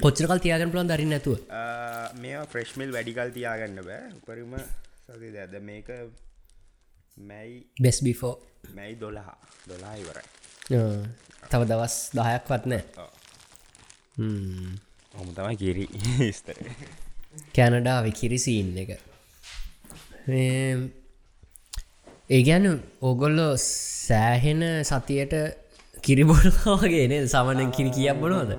කොච්චරකල් තියාගෙන පුලන් දරන්න නැතුව? මේ ෆ්‍රෙශ්මිල් වැඩිකල් තියාගන්න බෑ. උපරිම සති දැද මේක මැයි බෙස් බිෆෝ මැයි දොළහා. දොලා ඉවරයි. තව දවස් දහයක් වත්නෑ. ඔහොම තමයි කිරි ස්තර කැනඩා විකිරිසිීන් එක ඒ ගැන ඕගොල්ලෝ සෑහෙන සතියට කිරිබොඩවාගේ නේ සමනෙන් කිරි කියක් බොනවද?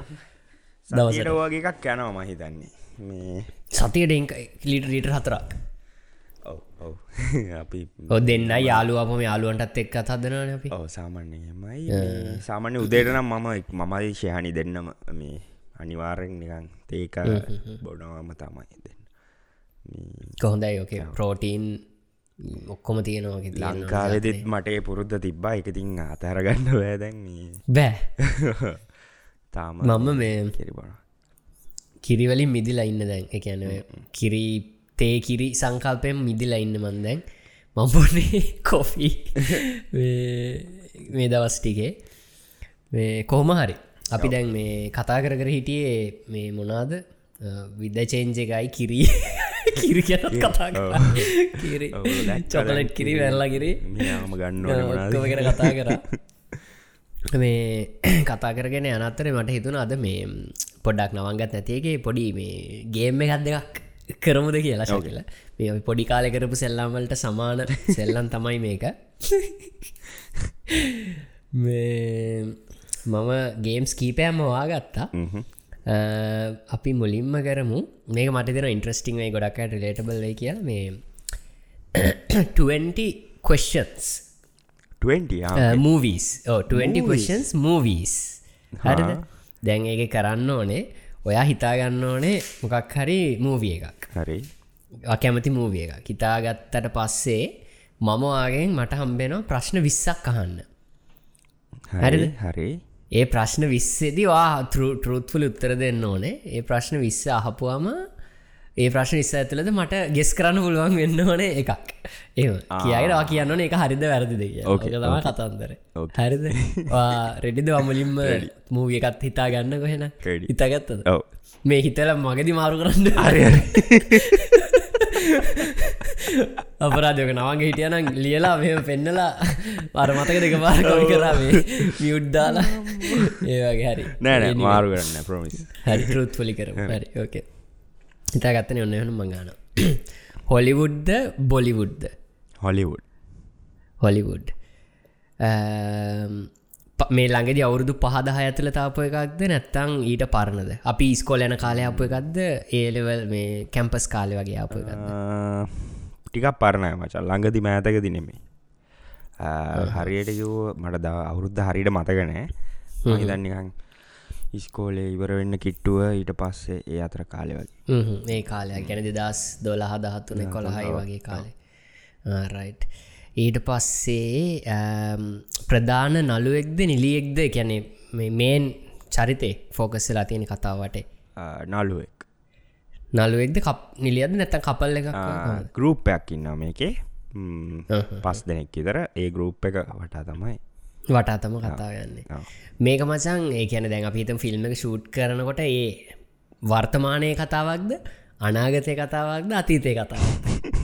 දවසට. වගේ එකක් යනවා මහිතන්නේ මේ සතියට ලිට ලිට හතරක්. ඔව් අපි දෙන්න යාලුවම යාලුවන්ටත් එක් අතදනන අපි. ඔව සාමාන්‍යයමයි සාමාන්‍ය උදේට නම් මම මමයි ශයහනි දෙන්නම. මේ අනිවාරෙන් නිකන් තේක බොඩවාම තමයි දෙන්න. කොහොඳයි ඕකේ ප්‍රෝටීන් ඔක්කොම තියෙනවාගේ ලංකාවෙදෙත් මට පුරුද්ධ තිබ්බා. එකතින් අතැරගන්න වැෑදැන් බෑ තාම මම මේ කිරිබන කිරිවලින් මිදිලා ඉන්න දැන්. එකන කිරි තේ කිරි සංකල්පයෙන් මිදිලා ඉන්න මන්දැන් මම්බොන්නේ කොෆී. මේ දවස් ටිකේ. මේ කොහොම හරි. අපි දැන් මේ කතා කර කර හිටියේ මේ මොනාද විද්‍ය චේන්ජ එකයි කිරී කිරි කියනත් කතා කරා. චොකලට් කිරි වැල්ලා කිරි. මෙයාම ගන්න ගැන කතා කර. මේ කතා කරගෙන අනත්තරේ මට හිතුන අද මේ පොඩක් නවංගත් නැතියගේ පොඩි මේ ගේම් එකත් දෙකක් කරමුද කියලා ශකල. මේ පොඩි කාලෙ කරපු සෙල්ලාම්වලට සමාන සෙල්ලන් තමයි මේක. මේ මම ගේම්ස් කීපයම්ම වාගත්තා අපි මුලින්ම කරමු. මේක මට දෙන ඉන්ට්‍රස්ටිං වේ ගොඩක් රිලේටබල් වේ කියලා. මේ 20 questions. 20 මූවීස් 20 questions මූවීස් හරිද? දැන් ඒක කරන්න ඕනේ. ඔයා හිතාගන්න ඕනේ මොකක් හරි මූවිය එකක්. හරි. කැමති මූවිය එක හිතාගත්තට පස්සේ මම ආගෙන් මට හම්බෙනවා ප්‍රශ්න විස්සක් අහන්න. හරි හරි ඒ ප්‍රශ්න විස්සේදී වා තෘත්තුල උත්තර දෙන්න ඕනේ. ඒ ප්‍රශ්න විස්ස අහපුවාම ඒ ප්‍රශ්න විස්ස ඇතුලද මට ගෙස් කරන්න පුළුවන් වෙන්න ඕනේ එකක්. ඒ කියයවා කියන්න එක හරිද වැරදිද තම කතන්දර. හරිද? රෙඩිද වමලින්ම මූවිය එකත් හිතා ගන්න කොහෙන හිතාගත්තද? මේ හිතල මගදි මාරු කරන්න හරි අපරාධයක නවගේ හිටියනම් ලියලා මෙ පෙන්නලා අර මතක දෙක පාර කොි කරාවේ මියුඩ්දාලා ඒවගේ හරි. නෑ මාරු කරන්න ප්‍රමිස් හරි රුත් පොලි කර හරි ඕකේ හිතා ගත්තන ඔන්න හනු මඟාන හොලිවුඩ්ද බොලිවුඩ්ද හොලිවුඩ් හොලිවුඩ් මේ ළඟදි අවුරුදු පහදහ ඇතුළ තාපය එකක්ද නැත්තං ඊට පරණද? අපි ස්කෝල යන කාලය අප එකක්ද? ඒලෙවල් මේ කැම්පස් කාලය වගේ අප ටිකක් පරණය මචල් ළඟදි මෑතකදි නෙමේ හරියට යෝ මට ද අවුරුද්ධ හරිට මතකනෑ හිතන්නිකං ඉස්කෝලේ ඉවර වෙන්න කිට්ටුව ඊට පස්සේ ඒ අතර කාලය වගේ. මේ කාලයක් ගැන දෙදස් දොළහ දහත්තුන කොළහයි වගේ කාලේ. රයිට් ඊට පස්සේ ප්‍රධාන නළුවෙක්ද නිලියෙක්ද කැනෙ මේන් චරිතේ ෆෝකස්සලා තියෙන කතාවටේ නළුවෙක්. නළුවෙක්ද කප් නිලියද නැත කපල් එක ගරුප්පයක් ඉන්න මේකේ. පස් දෙනෙක් ඉතර ඒ ගරුප් එක වටා තමයි. වටාතම කතා යන්නේ. මේක මචන් ඒ කියන දැන් අපිතම් ෆිල්ම් එක ෂූට් කරනකොට ඒ වර්තමානය කතාවක්ද අනාගතය කතාවක්ද අතීතය කතාවක්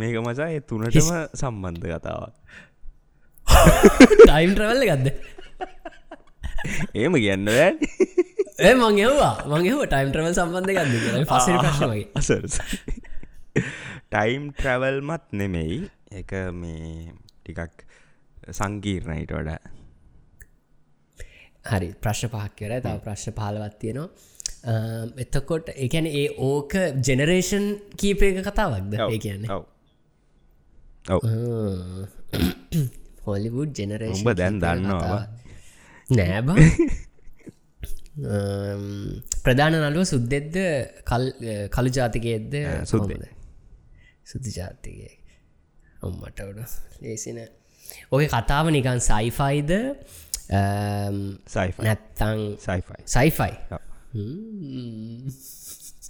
මේක මචා ඒ තුනටම සම්බන්ධ කතාවක්. ටයිම් ට්‍රවල්ල ගත්ද ඒම කියන්න ඒ මං එවා මංගේ ටයිම් ට්‍රවල් සම්බන්ධ ගන්න පස ප්‍රශ්නගේ අසර ටයිම් ට්‍රවල්මත් නෙමෙයි. එක මේ ටිකක් සංකීර්ණයිට වඩා. හරි ප්‍රශ්න පහක් කර තව ප්‍රශ්න පාලවත් තියෙනවා. එතකොට එකැන ඒ ඕක ජෙනරේෂන් කීපයක කතාවක්ද? ඒ කියන්නේ හොලිවුඩ් ජෙනරේෂන් උඹ දැන් දන්නවා නෑබ ප්‍රධාන නළුව සුද්දෙද්ද කළු ජාතිකයද්ද සුද්දේ. සුදු ජාතිකය ඔම්මටවඩ ලේසින. ඔය කතාව නිකන් සයිෆයිද සයිෆ නැත්තං සයිෆයි සයිෆයි.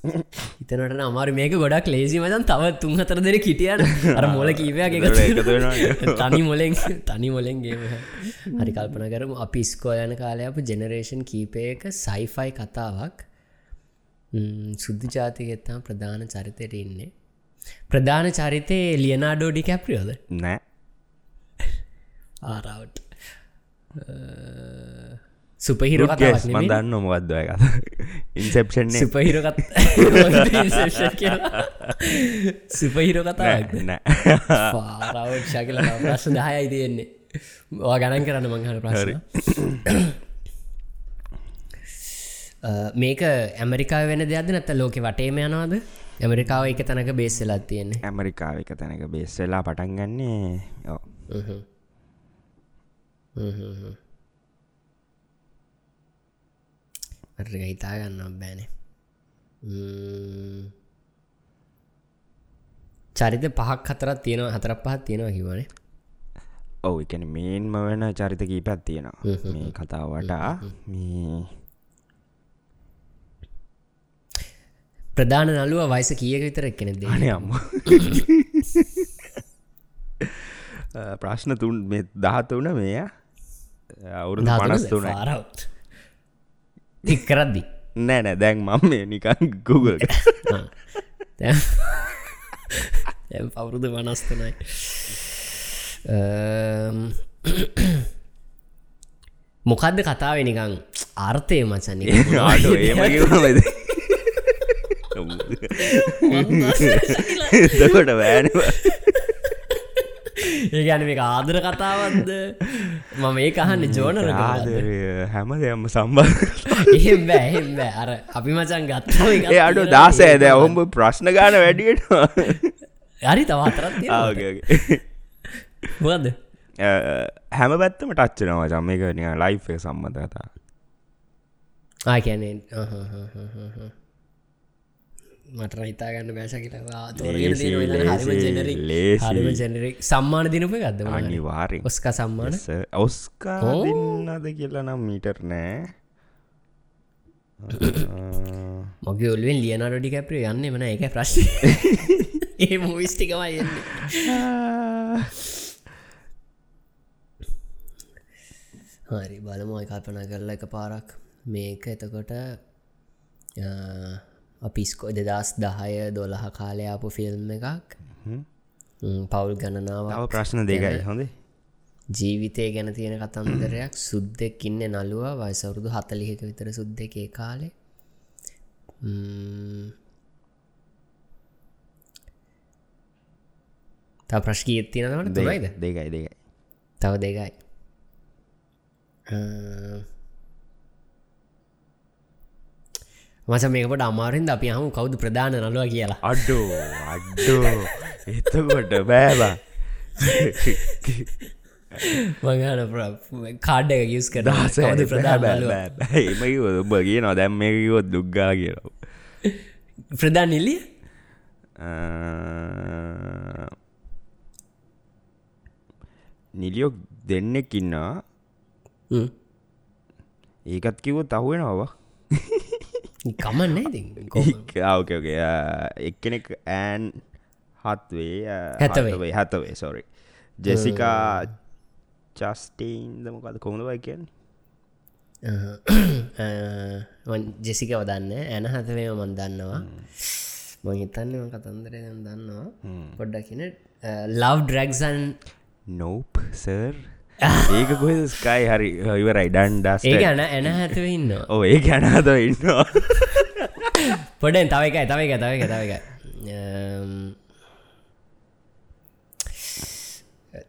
හිතනට අමාර. මේක ගොඩක් ලේසි මදන් තව තුන් හතර දෙර කිටියන අර මොල කීපයක් එක. තනි මොලෙන් තනි මොලෙන්ගේ හරි කල්පන කරම. අපි ස්කෝයන කාලයප ජෙනරේෂන් කීපයක සයිෆයි කතාවක්. සුද්ධ ජාතිකෙත්තම් ප්‍රධාන චරිතයට ඉන්නේ. ප්‍රධාන චරිතය ලියනාඩෝඩි කැප්‍රියෝද? නෑ. ආරවට සුපහිර කතාවක් නෙමෙයි. මදන්න මොකක්දය කත? සුපහිරකත් සුපහිර කතාවක් නෑ පාරවක්ෂා කියලා ප්‍රශ්න දහයයි තියෙන්නේ. වා ගණන් කරන්න මංහන ප්‍රශ්න. මේක ඇමරිකා වෙන දෙයක්ද නැත ලෝක වටේම යනවාද? ඇමරිකාව එක තැනක බේස්සලත් තියෙන්නේ. ඇමරිකාව එක තැනක බේස් වෙලා පටන් ගන්නේ. ඕ ටික හිතා ගන්න බෑනේ. චරිත පහක් හතරත් තියෙනවා හතරක් පහත් තියෙනවා කිවනේ ඔව එකන මේන්ම වෙන චරිත කීපත් තියෙනවා. මේ කතාවටා මේ ප්‍රධාන නළුව වයිස කියක විතර එක්කෙනෙ දෙ අනේ අම්ම. ප්‍රශ්න තුන් දහතුන මෙය අවුරුදු පනස් තුනයි පාරව් ඉක්කරද්දි නෑ නෑ දැන් මම මේ නිකන් Google දැම් පවුරුදු වනස්තනයි මොකක්ද කතාව නිකං ආර්ථය මචන එතකොට වෑනව ඒ ගැන මේ ආදර කතාවත්ද මම ඒ අහන්න ජෝනර ආදරය හැම දෙයම්ම සම්බන්ධ එහෙම් එහෙම් අර අපි මචන් ගත්ත ඒ අඩු දාසෑද ඔහුඹ ප්‍රශ්න ගාන වැඩියටවා හරි තවතරත් මොකද හැම පැත්තම ටච්චනවා චම්ම එක ලයි් සම්බඳ කතා ආකැනේ මට හිතාගන්න බැස කියලා ජනරික් සම්මාන දිනප ගත්ද අනිවාරෙන් ඔස්ක සම්මාන? ඔස්කා දෙන්නද කියලා නම් මීටර් නෑ. මොගේ ඔල්ුවෙන් ලියනඩඩි කැප්‍රිය යන්න වන එක ප්‍රශ් ඒ මූවිස්ටිකමයි හරි බලමයි කල්පනා කරලා එක පාරක් මේක එතකොට අපිස්කෝ දෙදස් දහය දොළහ කාලයාපු ෆිල්ම් එකක්. පවුල් ගණනාව ප්‍රශ්න දෙකයි හොඳේ. ජීවිතය ගැන තියෙන කතන්දරයක්. සුද්දෙක් ඉන්න නළුව වයිසවුරුදු හතලිහික විතර සුද්ද එකේ කාලේ. ත ප්‍රශ්කීත් තියෙනවට දෙයිද දෙකයි. දෙකයි තව දෙකයි මස මේකට අමාරෙන්ද අපි හමු කවුද ප්‍රධාන නලුව කියලා. අඩ්ඩෝ අඩ්ඩෝ එතකොට බෑබා මගන කාඩ් එක ගියස් කර දහසද ප්‍රධාන එමකිව ඔබගේ නො දැම් මේකවොත් දුක්ගා කියලා ප්‍රධාන නිල්ලිය නිලියෝ දෙන්නෙක් ඉන්නා ඒකත් කිව්වොත් අහුවෙනවා කමන්න ඕකෝකේ එක්කෙනෙක් Anne Hathaway Hathaway Hathaway sorry Jessica චස්ටීන්ද මොකද කොමුදවයි කියන්නේ? ජෙසික වදන්න ඇන හතවේම මන් දන්නවා. මහිතන්නම කතන්දරය දන්නවා. පොඩ්ඩක්කින ලව් ඩ්‍රක්සන් නෝප් සර් ඒක කොහ ස්කයි හරි ඉවරයි. ඩන්ඩස් ඒ ගැන ඇන හැතුව ඉන්න ඕ ඒ ගැනද ඉන්නවා. පොඩෙන් තව එකයි තව එක තව එක තව එක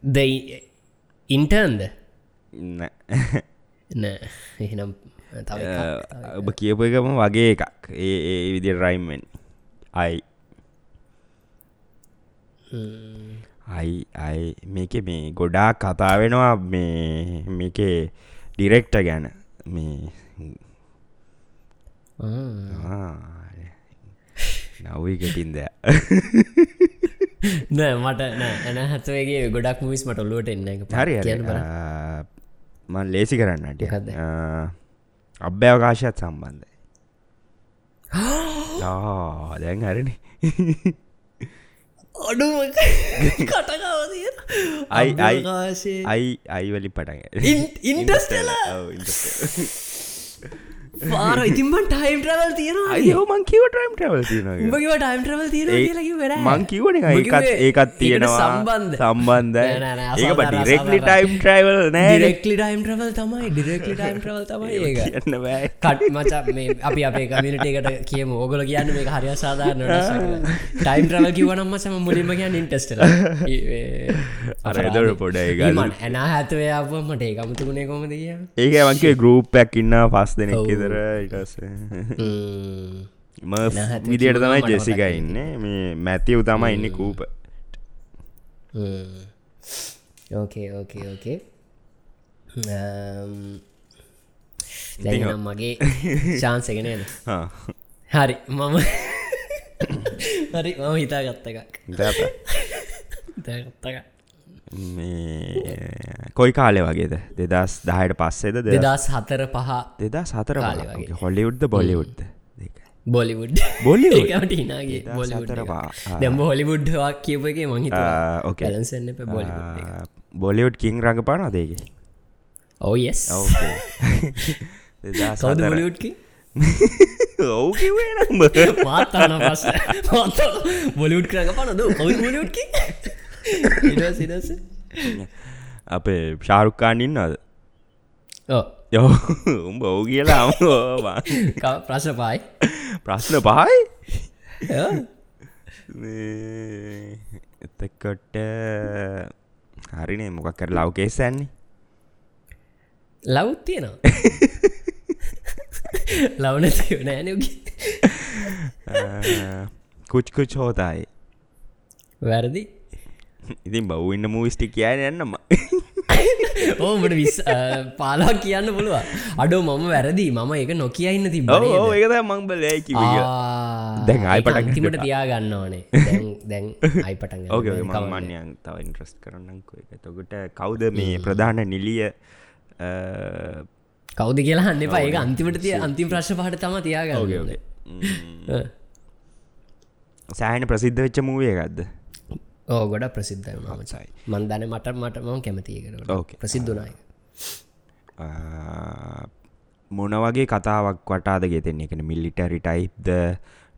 ද? ඉන්ටර්න්ද නෑ. එහෙනම් ඔබ කියපු එකම වගේ එකක්. ඒ ඒ විදි රයිම්මෙන් අයි අයි අයි මේක මේ ගොඩා කතා වෙනවා මේ මේක ඩිරෙක්ට ගැන. මේ නවීකටින්ද නෑ මට ඇන හතවගේ ගොඩක් මිස් මට ඔල්ලුවට එන්න හරි මන් ලේසි කරන්නට අභ්‍යවකාශයත් සම්බන්ධයි. දැන් හරණ අඩු කටකාවතිය අයි අයි අයි අයිවලි පටන් ඉන්ටස්ටලා පාර ඉතින්ම ටයිම් ට්‍රවල් තියෙන අයෝමන් කිව ටයිම් ට්‍රවල් තියෙන උඹකිව ටයිම් ට්‍රවල් තියෙන මං කිවන එකත් ඒකත් තියෙනවා. සම්බන්ධ. සම්බන්ධ. ඒක ඩිරෙක්ලි ටයිම් ට්‍රවල් නෑ. ඩිරෙක්ලි ටයිම් ට්‍රවල් තමයි ඩිරෙක්ලි ටයිම් ට්‍රවල් තමයි ඒක. කට් මචා මේ අපි අපේ කමිනිටේකට කියම. ඕගල කියන්න මේ හරි සාධාරන ටයිම් ට්‍රවල් කිවනම් සම මුලින්ම කියන්න ඉන්ටස්ට අරදර පොඩ ගන්න ඇනා හැතවයාමට ඒ අමුතුුණේ කොමද කිය ඒක වන්ගේ ගරුප්පැක් ඉන්න පස් දෙනෙක් ඉදර ඉටස විදියට තමයි ජෙසික ඉන්න. මේ මැතිව් තමයි ඉන්න කූප ඕකේ ඕකේ ඕකේ දැනම් මගේ ශාන්සගෙන හරි මම හරි මම හිතා ගත්ත එකක්. ගත්තක කොයි කාලෙ වගේද? දෙදස් දහයට පස්සේද? දෙදස් හතර පහ දෙදා සතර වගේ. හොලිවුඩ්ද බොලිවුඩ්ද බොලිවුඩ් බොලිවට හිනාගේ දැම්ම හොලිවුඩ්වා කියපගේ මහිත ඕකලසන්න බොලි බොලිවුඩ් කින් රඟ පාන ඕයස් සෞද බොලිවුඩ්කි ඔවු කිවේ නම්බ මාතන්න පස බොලිවුඩ් කරඟ පනද ඔවි බොලිවුඩ්කි ඉඩසිඩස අපේ ශාරුක්කාන් ඉන්නද යෝ උඹ ඔවු කියලා ප්‍රශ්න පයි ප්‍රශ්න පහයි? එතකොට හරිනේ. මොකක් කර ලව්කේසන්නේ ලව් තියෙනවා. ලවන නෑනගේ කුච්කුච් හෝතයි වැරදි ඉතින් බව් ඉන්න මූවිස්ටි කියන යන්නම. ඕමට විස් පාලක් කියන්න පුළුව අඩෝ මම වැරදි. මම ඒක නොකියන්න තිබ ඒකද මංබල දැන් ආයි පටන් තිමට තියාගන්න ඕනේ. දැන් අයි පටන් ඕක මන්යන් තව ඉන්ට්‍රස් කරන්නකෝ එතකොට කවුද මේ ප්‍රධාන නිලිය කෞද කියලා හන්න ඒ අන්තිමට තිය අන්තිම ප්‍රශ් පහට තම තියාගන්න සෑහන ප්‍රසිද්ධ වෙච්ච මූවිය ගත්ද ඕ ගොඩ ප්‍රසිද්ධ මචයි මන්දන මට මට මම කැමතියකට ප්‍රසිද්ධනාය මොන වගේ කතාවක් වටාද ගෙතෙන් එකන මිල්ලිටරි ටයිප්ද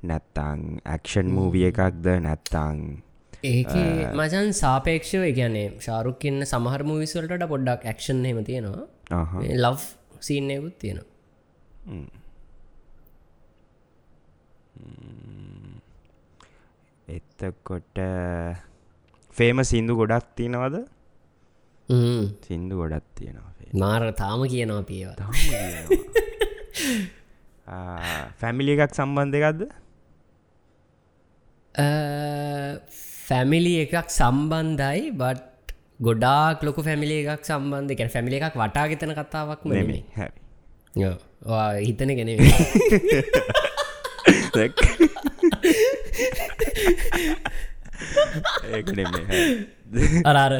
නැත්තං ඇක්ෂන් මූවිය එකක්ද නැත්තං ඒක මචන් සාපේක්ෂව එකනේ ශාරුක්කන්න සමහර මූවිස්වලට පොඩ්ඩක් ඇක්ෂන් හෙම තියෙනවා. ලව් සීන්නයකුත් තියෙනවා. එත්තකොට ෆේම සින්දු ගොඩක් තියෙනවද? සින්දු ගොඩක් තියෙනවා මාර තාම කියනවා පියවා ෆැමිලි එකක් සම්බන්ධ එකක්ද? ෆැමිලි එකක් සම්බන්ධයි බට් ගොඩාක් ලොක ෆැමිලි එකක් සම්බන්ධ. එක ෆැමිලි එකක් වටාගෙතන කතාවක් නෙමේ හිතන ගෙන ඒක නෙමේ අරාර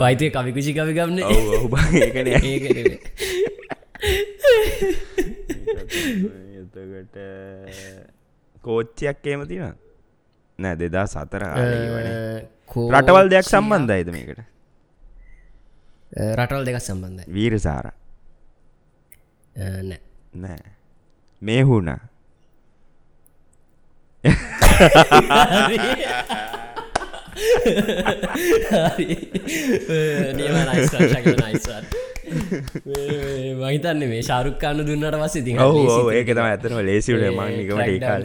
වයිතය කවිකුචි කවි ගන්න ඔහු ඒකන එතකට කෝච්චයක් ඒම තින නෑ දෙදා සතර රටවල් දෙයක් සම්බන්ධයිද මේකට? රටවල් දෙකක් සම්බන්ධ වීර සාර නෑ. නෑ. මේ හුණා මහිතන්න මේ ශාරුක්කාන්න දුන්නට පස්සේ ති ඒක තම ඇතනම ලේසිට මංනිකමට ඒකාල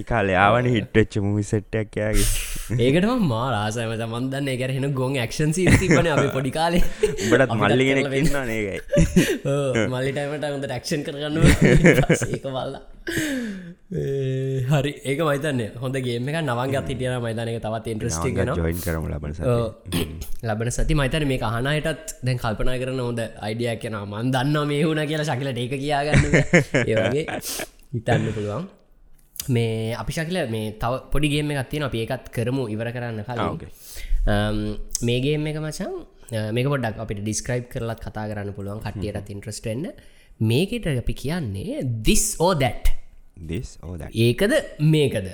ඒකාල යාවන හිට්ටච්ච මුවිසට්ටක් යාගේ ඒකට මා රාසයම මන්දන්න එක හෙන ගොන් ක්ෂන් සිතිබන අප පොඩි කාලේ. බටත් මල්ලිගෙන ඉන්න ඒකයි. මල්ලිටයිමට හොඳ ටක්ෂන් කරගන්න ඒක බල්ලා හරි ඒක මයිතන්න හොඳ ගේම එක නවන්ගත් හිටියන මයිතනක තවත් ඉන්ට්‍රස්ටි ජොයින් කරම ලබන ලබන සති මයිතන මේ අහනයටත් දැන් කල්පනා කරන හොඳ අයිඩියක් කියෙන මන් දන්න මේ වුණ කියලා ශකිලට ඒක කියාගන්න ඒගේ හිතන්න පුළුවන්. මේ අපි ශකිල මේ තව පොඩිගේම එකත්තින අප ඒකත් කරමු ඉවර කරන්න කලා මේගේම එක මචන් මේක පොඩක් අපිට ඩිස්ක්‍රයිබ් කරලත් කතා කරන්න පුළුවන්. කට්ටියටත් ඉන්ට්‍රස්ටෙන්න්න මේකට අපි කියන්නේ දිස් ඕ දැට් ඒකද මේකද?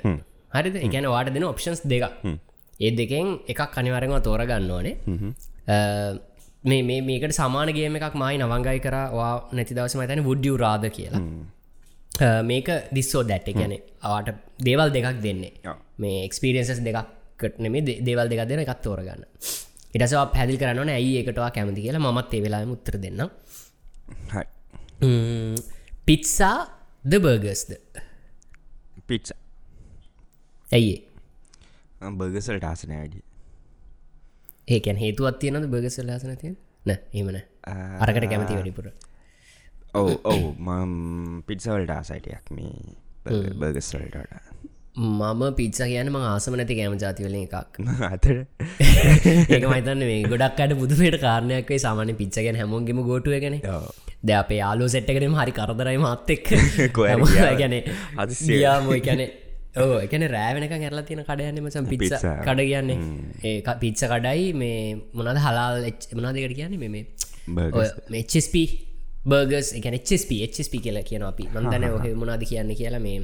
හරිද? එකන වාට දෙන ඔප්ෂන්ස් දෙක ඒ දෙකෙන් එකක් කනිවරෙන්ව තෝරගන්න ඕනේ. මේ මේ මේකට සමානගේම එකක් මයි නවංගයි කරවා නැති දවස මතන වුඩ්ියව රාද කියලා. මේක දිස්සෝ දැට් ගැන අවාට දේවල් දෙකක් දෙන්නේ. මේ එක්ස්පිරියන්සස් දෙකක්ට නෙමේ දේවල් දෙක දෙන එකත් තෝරගන්න. ඉටසවා පැදිල් කරන්න ඇයි එකටවා කැමති කියලා. මත් ඒ වෙලා මුත්තර දෙන්න පිත්සා ද බර්ගස්ද පිට්ස ඇයි බර්ගසල්ට ආසන අඩි ඒකැන් හේතුවත් තියනද බර්ගසල් ආසන තිය න ඒමන අරකට කැමති වැඩිපුර. ඔව ඔවු මම් පිට්සවල්ට ආසයිටයක් මේ බර්ගස්වල්ට මම පිත්ස කියන ම ආසම නැති කෑම ජාතිවල එකක්. අතර. ඒක මතන්න මේ ගොඩක් අට බුදුපයට කාරණයක්වේ සාමාන්‍ය පිච්චගෙන හැමෝන්ගෙම ගෝටුව ගැන ද අපේ යාලෝ සෙට්ටකරම හරි කරදරයි මත්තෙක් ගැන අදසියාම එකැන ඕ එකන රෑවෙනක ඇරලා තියෙන කඩයන්නමසම් පිච්ස කඩ කියන්නේ. ඒ පිච්ච කඩයි මේ මොනද හලාල් මනාදකට කියන්නේ? මේ මෙච්ස්ප බර්ගස් එකන HSP HSP කියලා කියන අපි. මන්දන ඔහ මොනාද කියන්න කියලා මේ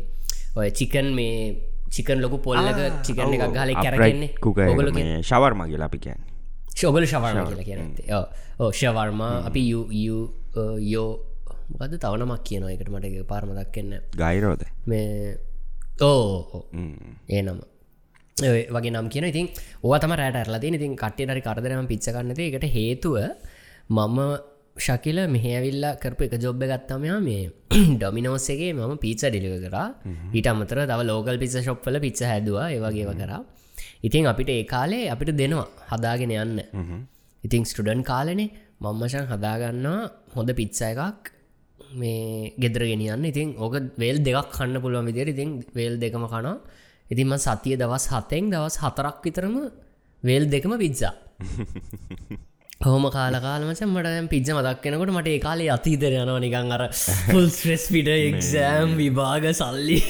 ඔය චිකන් මේ චිකන් ලොකු පොල්ලක චිකන් එකක් ගහල කැරගන්නේ කුගල ශවර්ම කියලා අපි කියන්න. ශෝබල ශවර්ම කියලා කියනත්තේ ඕ ශවර්මා අපි යෝ මොකද තවනමක් කියන එකට මට පාරමදක් කන්න ගයිරෝද මේ ඕ ඒ නම වගේ නම් කියන ඉතින් ඕ තම රෑට ඇරලදී ඉතින් කට්ටේ හරි කරදරම පිච්චකන්නද එකට හේතුව මම ශකිල මෙහඇවිල්ලා කරපු එක ජොබ්බ ගත්තමයා මේ ඩොමිනෝස්සගේ මම පීච ඩිලිව කරා. ඊට අමතර තව ලෝකල් පිස ශොප්පල පිච්ච හැදවා. ඒවගේව කරා. ඉතින් අපිට ඒ කාලේ අපිට දෙනවා. හදාගෙන යන්න. ඉතින් ස්ටඩන් කාලනේ මංමශන් හදාගන්නවා හොඳ පිත්ස එකක්. මේ ගෙදර ගෙනියන්න. ඉතින් ඕක වේල් දෙකක් කන්න පුළුවන් විදිර ඉතින් වේල් දෙකම කනවා. ඉතින්ම සතිය දවස් හතෙන් දවස් හතරක් විතරම වේල් දෙකම පිත්සා හෝම කාලකාලමච මට පිජ්ජ මදක් කෙනකොට මට ඒ කාලේ අතීතර යනවා නිකං අර පුල් ස්්‍රෙස් පිට එක්සෑම් විභාග සල්ලි.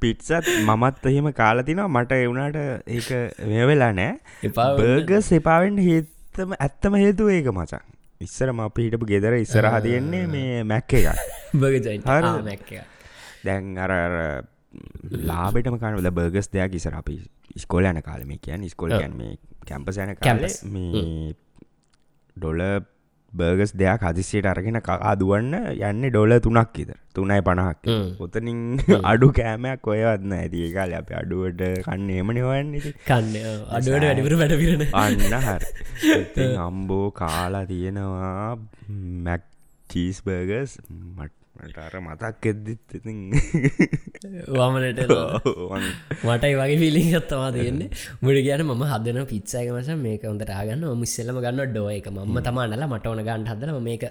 පිට්සත් මමත් එහෙම කාලතිනවා මට එවුණට ඒක මේ වෙලා නෑ එපා බර්ග සෙපාවෙන්ට හේතම ඇත්තම හේතුව ඒක මචන් ඉස්සර ම අපි හිටපු ගෙදර ඉස්සරහ තියෙන්නේ මේ මැක්ක. මැක්ක දැන් අර ලාබෙටම කනල බර්ගස් දෙයක් ඉසර අපි ස්කෝල යන කාලම කියන් ස්කොල්. ගැන් මේ කැම්පස යන කැම්පස්. කාලේ මේ ඩොල බර්ගස් දෙයක් හදිසියට අරගෙන කකා දුවන්න යන්න ඩොල තුනක් ඉදර තුනයි පණහක්. උතනින් අඩු කෑමයක් ඔයවත්න්න ඇතිඒ කාල අප අඩුවට කන්න එමනවන්න කන්න අඩුවට වැඩිපුර වැඩපිරන අන්න හර. අම්බෝ කාලා තියෙනවා මැක් චීස් බර්ගස් මට අර මතක් එද්දිත් ඉතින් වමනට මටයි වගේ පිලින් ගත්තවා තියෙන්නේ. මුඩ කියන ම හදන පිත්සයක මස මේක හොඳට ආගන්න මිස්සල්ලම ගන්න ඩෝ එක. මම තමානල මට ඕන ගන්න හදන මේක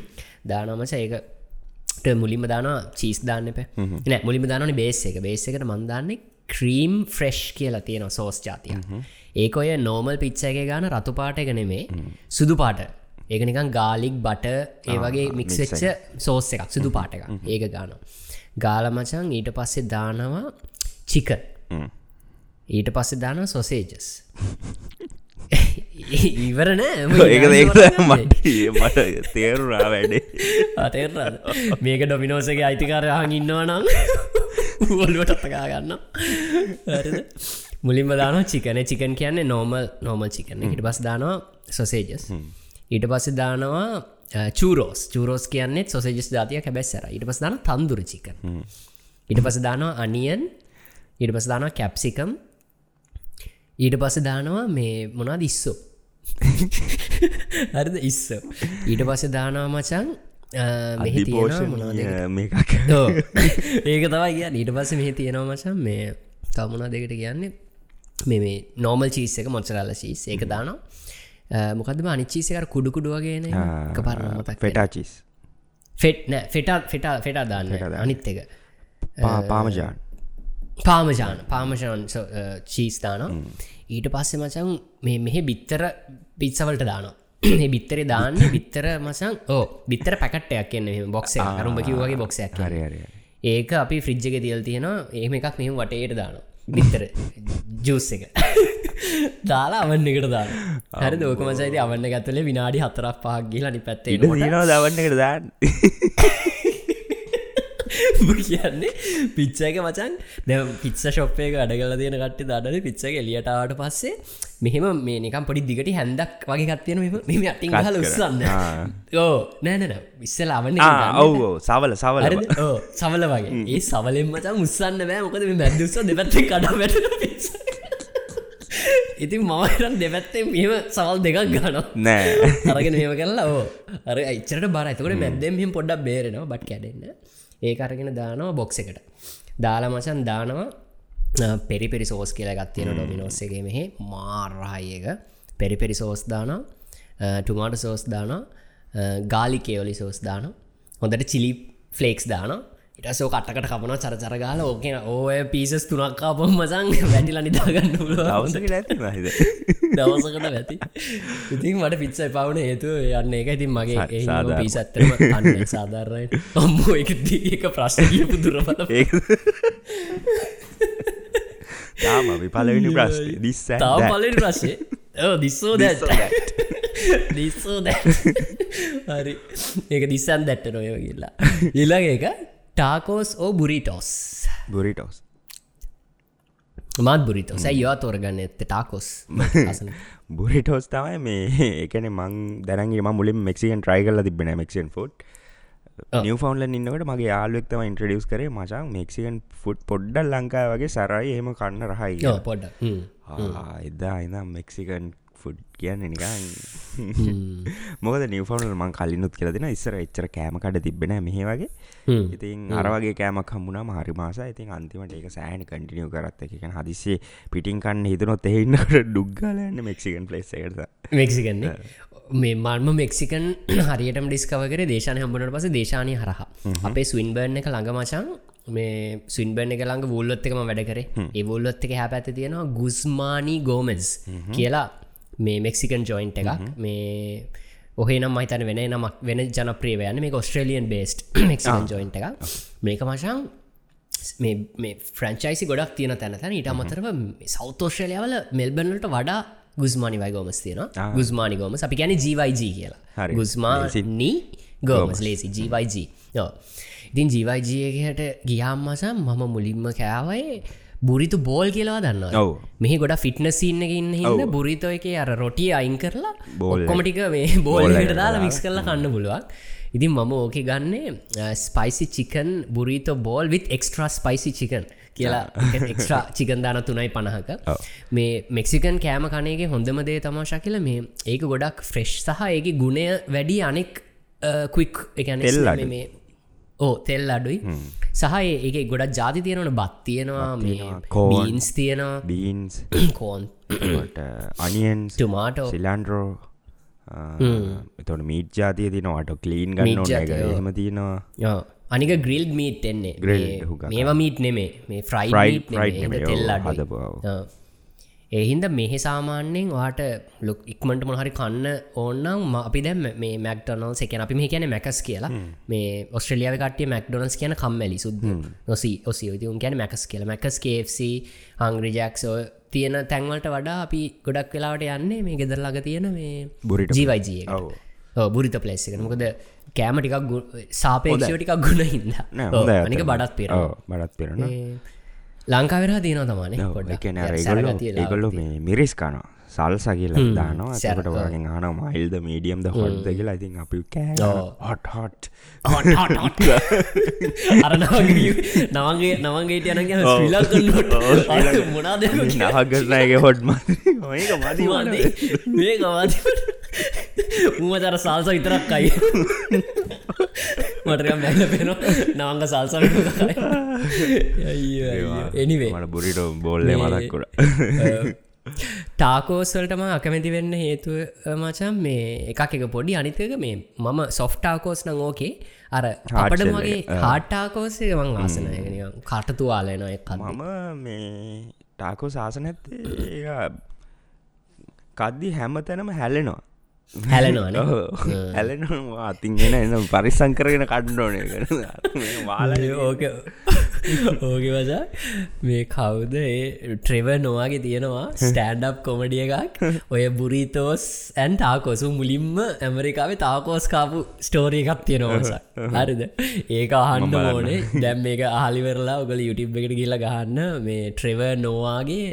දානමස ඒකට මුලින්ම දානවා චීස් දාන්න එප. නෑ මුලිම දානන බේස් එක. බේස් එකට මන්දාන්නේ ක්‍රීම් ෆ්‍රෙෂ් කියලා තියෙන සෝස් ජාතිය ඒක ඔය නෝමල් පිච්ච එක ගාන රතු පාට එක නෙමේ සුදු පාට ඒක නිකන් ගාලික් බට ඒ වගේ මික්වෙච්ච සෝස් එකක් සුදු පාට එක ඒක ගාන ගාලමචන් ඊට පස්සේ දානවා චික ඊට පස්සේ දානවා සොසේජස් ඉවරනෑ මට තේරුරා වැඩේ. අතේරද මේක ඩොමිනෝසගේ අයිතිකාරයහන් ඉන්නවා නම් ඔල්ුවට අත්තකා ගන්න? මුලින්ම දාන චිකන චිකන් කියන්නේ නෝමල් නෝමල් චිකන හිට පස් දානවා සොසේජස් ඊට පස්සේ දානවා චූරෝස් චූරෝස් කියන්නේ සොසේජස් ජාතිය කැබැස්සර ඉට පස් දාන තන්දුර චිකන් ඊට පස දානවා අනියන් ඊට පස දානවා කැප්සිකම් ඊට පස දානවා මේ මොනා දිස්සෝ හරිද? ඉස්ස ඊට පස්සේ දානවා මචන් මෙහි මොනාද. ඒක? තමයි කිය ඊට පස්ස මෙහි තියෙනවා මචන් මේ තමුණා දෙකට කියන්නේ? මේ මේ නෝමල් චීස් එක මොචරල්ල චීස් ඒක දානවා මොකදම අනිච්චීසකර කුඩුකුඩු වගේන එක පරණ මතක් පෙටා චිස් ෆෙට් නෑ ෆෙටා ෆෙටා ෆෙටා දාන්න අනිත් එක. පාමජාන් පාමජාන පාමශාන් චීස් දාන ඊට පස්සේ මචන් මේ මෙහෙ බිත්තර පිත්සවලට දානවා. බිත්තරේ දාන්න බිත්තර මසන් ඕ බිත්තර පැකට්ටයක් කියන්නේ බොක්ස අරුම්ඹ කිව්වගේ බොක්සයක් ඒක අපි ෆ්‍රිජ්ජක තියල් තියෙනවා. ඒම එකක් මෙහම වටේට දාන බිත්තර ජූස් එක. දාලා අවන්න එකට දාන හරි දෝක මසයිති අවන්න ගත්තල විනාඩි හතරක් පහක් ගිලා නි පැත්තේ දවන්න එකට දාන්න කියන්නේ පිච්චක මචන්. දැ පිච්ච ශොප්පය අඩගල තියෙන කට්ටි දඩන පිච්චක එලියටාවට පස්සේ මෙහෙම මේ නිකම් පොඩි දිගට හැන්දක් වගේ කත්තියන මෙම අටින් හල උත්සන්න ඕ නෑනන විස්සල අවන්න ඔව් සවල සවල සවල වගේ. ඒ සවලෙන් මචන් උත්සන්න බෑ. මොකද මේ මැදදුස්ස දෙපැත්ත කඩ වැට ඉතින් මවරන් දෙපැත්තේ මෙම සවල් දෙකක් ගන නෑ. අරගෙන මෙම කරලා ඕ අර අච්චරට බර ඇතකට මැද්දෙම හිම පොඩ්ඩක් බේරෙනවා බට් කැඩෙන්න ඒක අරගෙන දානවා බොක්ස එකට. දාලා මචන් දානවා පෙරිපෙරි සෝස් කියලා ගත්තියෙන ඩොමිනෝස්සගේ මෙහෙ. මාර්රහයක පෙරිපෙරි සෝස් දානවා ටුමාට සෝස් දානවා ගාලි කේවලි සෝස් දාන හොඳට චිලි ෆලේක්ස් දාන ඉටසෝ කටකට කපන චරචර ගාල ඕකෙන ඕය පිසස් තුනක් කාපම මසං වැටිල නිදාගන්න දවසකට ඇති ඉතින් මට පිත්ස පවන හේතු යන්න එක ඉතින් මගේ පිසත්තම සාධාරණය. ඔම්මෝ එක ඒක ප්‍රශ්නීපු දුරපල තාම පලවෙනි ප්‍රශ් දිස්ස පලට ප්‍රශ්ය දිස්සෝ දැ දිස්සෝ දැ හරි. ඒක දිස්සන් දැට්ට නොය කියලා. ඉල්ලග එක ටාකෝස් ඕ බුරිටෝස් ගුරිටෝස් මාත් බුරිතෝ සැ යවා තෝරගන්න ඇත්ත ටාකෝස් බුරිටෝස් තමයි මේ එකන මං දැනගේ මුලින් මෙක්සිකන් ට්‍රයි කල තිබෙන මෙක්ෂන් ෆුට් නිය ෆවන්ල ඉන්නකට මගේ යාලුවක්තම ඉන්ට්‍රඩියස් කරේ මචන් මෙක්සිකන් ෆුට් පොඩ්ඩල් ලංකාය වගේ සරයි එහෙම කන්න රහයි පොඩ්ඩ එදා ඉනම් මෙක්සිකන් ෆුඩ් කියන්න නිකන්. මොකද නිවෆවනල් මං කලිනුත් කියලදෙන ඉස්සර එච්චර කෑමකට තිබෙන මෙහ වගේ. ඉතින් අරවගේ කෑමක් හම්මුණ හරි මාස ඉතින් අන්තිමට ඒක සෑන කටිනිය කරත් එක. හදිසේ පිටින් කන්න හිතනොත් එහින්නට ඩුග්ගලන්න මෙක්සිකන් පලේස් එකට මෙක්සිකන්නේ මේ මන්ම මෙක්සිකන් හරියටම ඩිස්කවකර දේශන හම්බනට පස දේශානය හරහා. අපේ ස්වින්බර්න් එක ළඟමචන් මේ ස්වින්බර්න එක ළඟ වුල්ලොත් එකම වැඩ කරේ. ඒ වුල්ලොත් එක හැ පැත තියෙනවා ගුස්මානී ගෝමස් කියලා මේ මෙක්සිකන් ජොයින්ට එකක්. මේ ඔහේ නම් මහිතන වෙන නමක් වෙන ජනප්‍රියවයන මේ ඔස්ට්‍රලියන් බේස්ට මෙක්සිකන් ජොයින්ට එකක්. මේක මශන් මේ ෆ්‍රංචයිසි ගොඩක් තියන තැනතැන ඊට අමතරව සෞතෝශ්‍රලයාවල මෙල්බනලට වඩා ගුස්මානි වයි ගෝමස් තියෙන ගුස්මානි ගෝම අපි ගැන ජීවයිජී කියලා. ගුස්මානී ගෝමස් ලේසි ජීවයිජී ඉතින් ජීවයිජයකට ගියාම්මසම් මම මුලින්ම කෑවයි බුරිතු බෝල් කියලා දන්න ඔව්. මෙහි ගොඩ ෆිට්න සින්න ඉන්න හිද බුරිතෝ එක අර රොටිය අයින් කරලා බෝල් කොමටික මේ බෝල්ලට දාලා මික්ස් කරලා කන්න පුළුවන්. ඉතින් මම ඕක ගන්නේ spicy chicken burrito bowl with extra spicy chicken කියලා. එක්ස්ට්‍රා චිකන් දාන තුනයි පණහක. මේ මෙක්සිකන් කෑම කනයගේ හොඳම දේ තමාශා කියල මේ ඒක ගොඩක් ෆ්‍රෙෂ් සහ ඒක ගුණය වැඩි අනෙක් කුයික් එකන මේ ඕ තෙල් අඩුයි. සහ ඒක ගොඩක් ජාති තියෙනවන බත් තියෙනවා කෝන්ස් තියෙනවා. බීන්ස් කෝන් අනියන්ස් ටමාටෝ සිලන්ඩරෝ එතොට මීට් ජාතිය තිනවාට කලීන් ගන්න හෙම තියෙනවා. අනික ග්‍රිල් මීට් එන්නේ. මේවා මීට් නෙමේ මේ ෆ්‍රයි Fried- fried නෙමෙයි, තෙල් ඔව්, අඩුයි. හදපුවා, එහින්ද මෙහෙ සාමාන්‍යයෙන් වාට ලොක් ඉක්මට මොහරි කන්න ඕන්නම් අපි දැම් මේ මැක්ටනල් එකන අපි මේ කියන මැකස් කියලා. මේ ඔස්ට්‍රලියාව කටිය මැක්ඩොනස් කියන කම්මැලි සුද්ද. නොසී ඔසි උන් කියන මැකස් කියල. මැකස් කFC හංග්‍රජක්ෝ තියෙන තැන්වලට වඩා අපි ගොඩක් වෙලාවට යන්නේ මේ ගෙදරලාග තියෙන මේ Burrito ජීවයිජය. බුරිත පලේස් එක මොකද කෑම ටිකක් සාපේක්ෂෝ ටිකක් ගුණ හිද නෑ, හොඳයි. අනික අතන. බඩත් පෙර බඩත් පෙරන ලංකාවෙලා තියෙන තමන එකන ඒගොල්ලු මේ මිරිස් කනවා. සල්ස කියල දානවා. සැරට වගෙන් ආන මයිල්ද මීඩියම්ද හොන්ද කියලා. ඉතින් අපි කෑ හොට් හොට් අර නවගේ නවගේ නවගේට යන ගැන ශ්‍රීලා කන්නට මොනාද නහගරනයගේ මති මේ ගවාති උම තර සල්ස විතරක් අයි මටක මැල්ල පෙන නවංග සල්ස එනිවේ මට බුරිට බොල්ල මදක්කුට ටාකෝස්වලටම අකමැති වෙන්න හේතුව මචන් මේ එකක් එක පොඩි අනිතක මේ මම සොෆ්ටාකෝස් නං ඕකේ අර අපට මගේ එක. හාට්ටාකෝසේ මං ආසනය කටතුවාලන එක් මම මේ ටාකෝ සාසන ඇත්තේ කද්දි හැම තැනම හැලෙනවා හැලෙනවාන හැලෙනවා අතින්ගෙන එ පරිසංකරගෙන කඩ්ඩෝනය වාල ඕක ඕක වසා මේ කවුද? ඒ ට්‍රෙව නොවාගේ තියෙනවා ස්ටෑන්ඩ් කොමඩිය එකක්. ඔය බුරීතෝස් ඇන් තාකෝසු මුලින්ම ඇමරිකාවේ තාකෝස් කාපු ස්ටෝරිය එකක් තියෙනවස හරිද? ඒක අහන්න ඕනේ. දැම් මේක ආලිවරලා ඔගල යුටිබ් එකට කියල ගහන්න මේ ට්‍රෙව නොවාගේ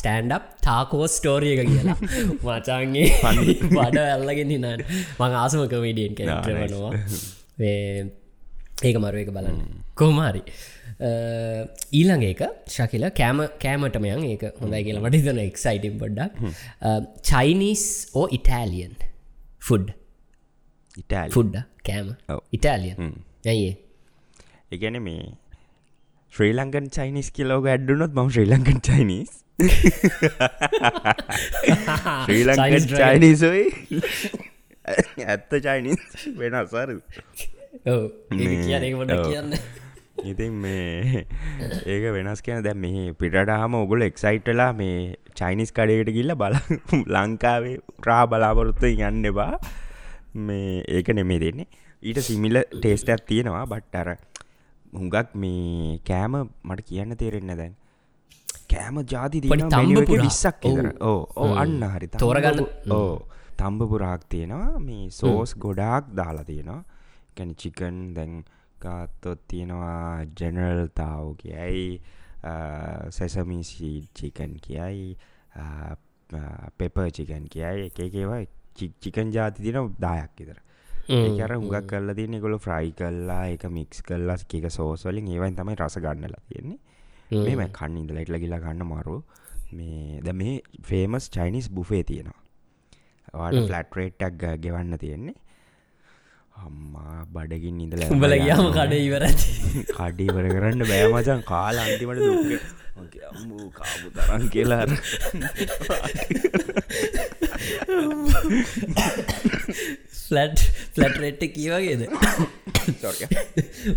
ස්ටෑන්ඩ් තාකෝස් ස්ටෝරිය එක කියලා. මචන්ගේ වඩ ඇල්ලගෙන නන් මං ආසම කමඩියෙන් කෙන ට්‍රවනවා ඒක මරුව එක බලන්න. කෝමාරි ඊළඟ එක ශකිල කෑම කෑමටමයන් ඒක හොඳයි කියලා මට තන එක්සයිටම් පොඩ්ඩක්. චයිනිස් ඕ ඉටාලියන් ෆුඩ් ෆුඩ්ඩ කෑම. ඉටාලියන් ඇයිඒ එකන මේ ශ්‍රී ලංකන් චයිනිස් කියලෝක ඇඩ්ඩුනොත් ම ශ්‍රී ලංකන් චයිනිස් ශ්‍රී ලංකන් චයිනිසයි ඇත්ත චයිනිස් පොඩ ඔව්. කියන්න ඉතින් මේ ඒක වෙනස් කියන දැ මේ පිටහම ඔගුල එක්සයිට්ලා මේ චයිනිස් කඩයට ගිල්ල බල ලංකාවේ ප්‍රා බලාපොරොත්තු යන්න බා මේ ඒක නෙමේ දෙන්නේ. ඊට සිමිල ටේස්ට ඇත් තියෙනවා බට් අර හුඟක් මේ කෑම මට කියන්න තේරෙන්න දැන්. කෑම ජාති ඉතර ඕ ඕ අන්න හරි. තෝරගන්න. ඕ තම්බපුරාක් තියෙනවා. මේ සෝස් ගොඩාක් දාලා තියෙනවා. කැන චිකන් දැන් ගත්තොත් තියෙනවා ජනරල් තාව කියයි සැසමිසි චිකන් කියයි පෙප චිකන් කියයි. එකේවා චිකන් ජාති තින දායක් ඉතර ඒකර හුඟක් කල්ල තියන්නේ ගොල ෆ්‍රයි කල්ලා එක මික්ස් කල්ලා එක සෝස්වලින් ඒවයින් තමයි රස ගන්නලා තියෙන්නේ. මෙම කන්න ඉඳ ලයිට්ල ගිලා ගන්න මරු මේ ද මේ ෆේමස් චයිනිස් බුෆේ තියෙනවා. වාට ෆලට් රේට්ටක් ගෙවන්න තියෙන්නේ අම්මා බඩගින් ඉඳල උඹල ගියාම කඩ ඉවරති කඩීවර කරන්න බෑමචන් කාල අන්තිමට දුක් අම්මූ කාපු තරන් කියලා ෆලට් ෆලට් රෙට්ට කියවගේද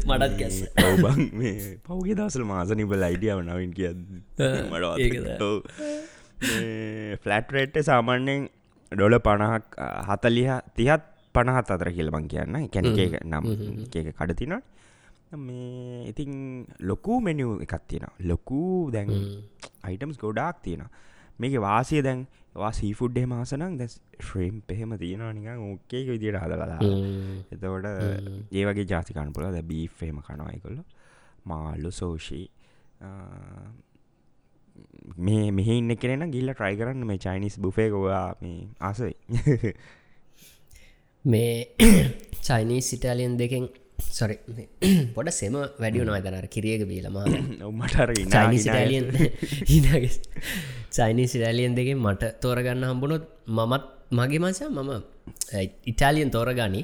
මටත් කැස ඔබන් මේ පවගේ දසල් මාස නිබල අයිඩියාව නවින් කිය ෆලට් රෙට්ට සාමාන්‍යයෙන් ඩොල පණහක් හතලිහ තිහත් පණහත් අතර කියලබං කියන්න. කැනක නම් එක කඩතිනට මේ ඉතින් ලොකු මෙනිිය් එකක් තියෙන ලොකූ දැන් අයිටම්ස් ගොඩාක් තියෙන මේක වාසිය දැන් වා සීෆුඩ්ඩේ මාසනක් දැ ශ්‍රීම් පෙහෙම තියෙනවා නිකං ඕකේ විදියට හද කලා එතවට ඒ වගේ ජාතිකන් පුල ද බීෆේම කනවායිකොල්ල මාල්ලු සෝෂී මේ මෙහ ඉන්න කෙනෙන ගිල්ල ට්‍රයි කරන්න මේ චයිනිස් බුෆේකවා මේ ආසයි මේ චයිනී සිටාලියන් දෙකෙන් සොරි පොඩ සෙම වැඩිය නොයතනර කිරියක බීලම මටර චයිනි සිටලියන් දෙකින් මට තෝරගන්න හම්බුණොත් මමත් මගේ මචා මම ඉටාලියන් තෝරගනි.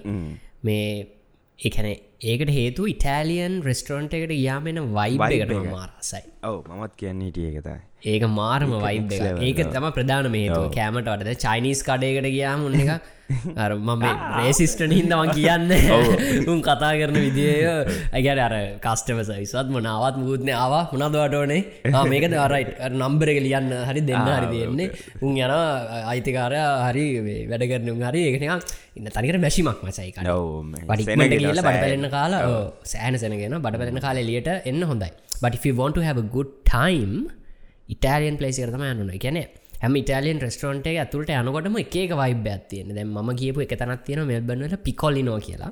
මේ එකන ඒකට හේතු ඉටාලියන් රෙස්ටරන්ට එකට යාමෙන වයිබකට මාරසයි ඔව මමත් කියන්නේ ටියකතයි ඒක මාරම වයිබ් ඒක තම ප්‍රධාන මේතු කෑමට වටද චයිනිස් කඩයකට ගියාම උන්න එක අර මම රේසිස්ටන හින්දමන් කියන්න. උන් කතා කරන විදිය ඇගැට අර කස්ටමස විසත් මනාවත් මුූත්න ආවා. හුණදවටෝනේ මේක දරයිට නම්බර එක ලියන්න හරි දෙන්න හරි තියෙන්නේ උන් යන අයිතිකාරය හරි වැඩ කරන හරි. ඒකනක් ඉන්න තනිකට මැසිමක් මසයික පඩිමට කියලා බඩ පැලෙන්න කාලා සෑන සැනගෙන බඩ පැලෙන කාල එලියට එන්න හොඳයි. But if you want to have a good time ඉටාලියන් පලේසි කරතම යන්නන ගැන හැම ඉටලියන් රෙස්ටරන්ට ඇතුළට යනකොටම එක වයිබ ඇත්තියෙන දැ ම කියපු එක තනත් තියෙන මෙල්බන්නට පිකොලිනෝ කියලා.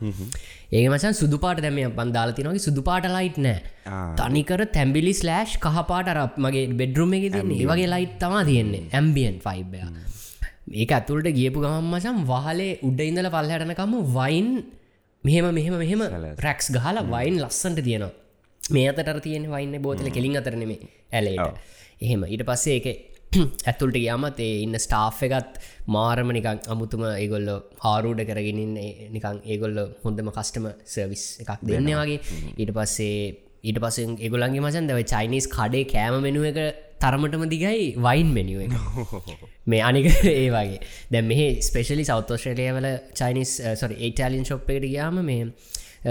ඒක මචන් සුදුපාට දැම පන්දාලතිනගේ සුදුපාට ලයිට් නෑ. තනිකර තැම්බිලි ස්ලෑෂ් කහපාට රක් මගේ බෙඩරුම එක තින්නේ ඒ වගේ ලයිට් තමා තියෙන්නේ. ඇම්බියන් ෆයිබය ඒක ඇතුළට ගියපු ගමන් මචම් වහලේ උඩ ඉඳල පල්හටනකම වයින් මෙහෙම මෙහෙම මෙහෙම රැක්ස් ගහලා වයින් ලස්සන්ට තියෙනවා මේ අතට තියෙන වයින්න බෝතල කෙලින් අතරනෙමේ ඇලේට එහෙම. ඊට පස්සේ එක ඇතුළට ගයාමත් ඒ ඉන්න ස්ටාෆ් එකත් මාරම නිකං අමුතුම ඒගොල්ල හාරූඩ කරගෙනන්නේ නිකං ඒගොල්ල හොඳම කස්ටම සර්විස් එකක් දෙන්න වගේ. ඊට පස්සේ ඊට පස ඒගොලන්ගේ මසන් දව චයිනිස් කඩේ කෑම මෙනුව එක තරමටම දිගයි වයින් මෙනිුව මේ අනික ඒ වගේ. දැ මෙහ ස්පේශලි සෞතෝශ්‍රලයවල චයිනිස් සොරි ඒටලින් ශොප් එකට ගයාම මේ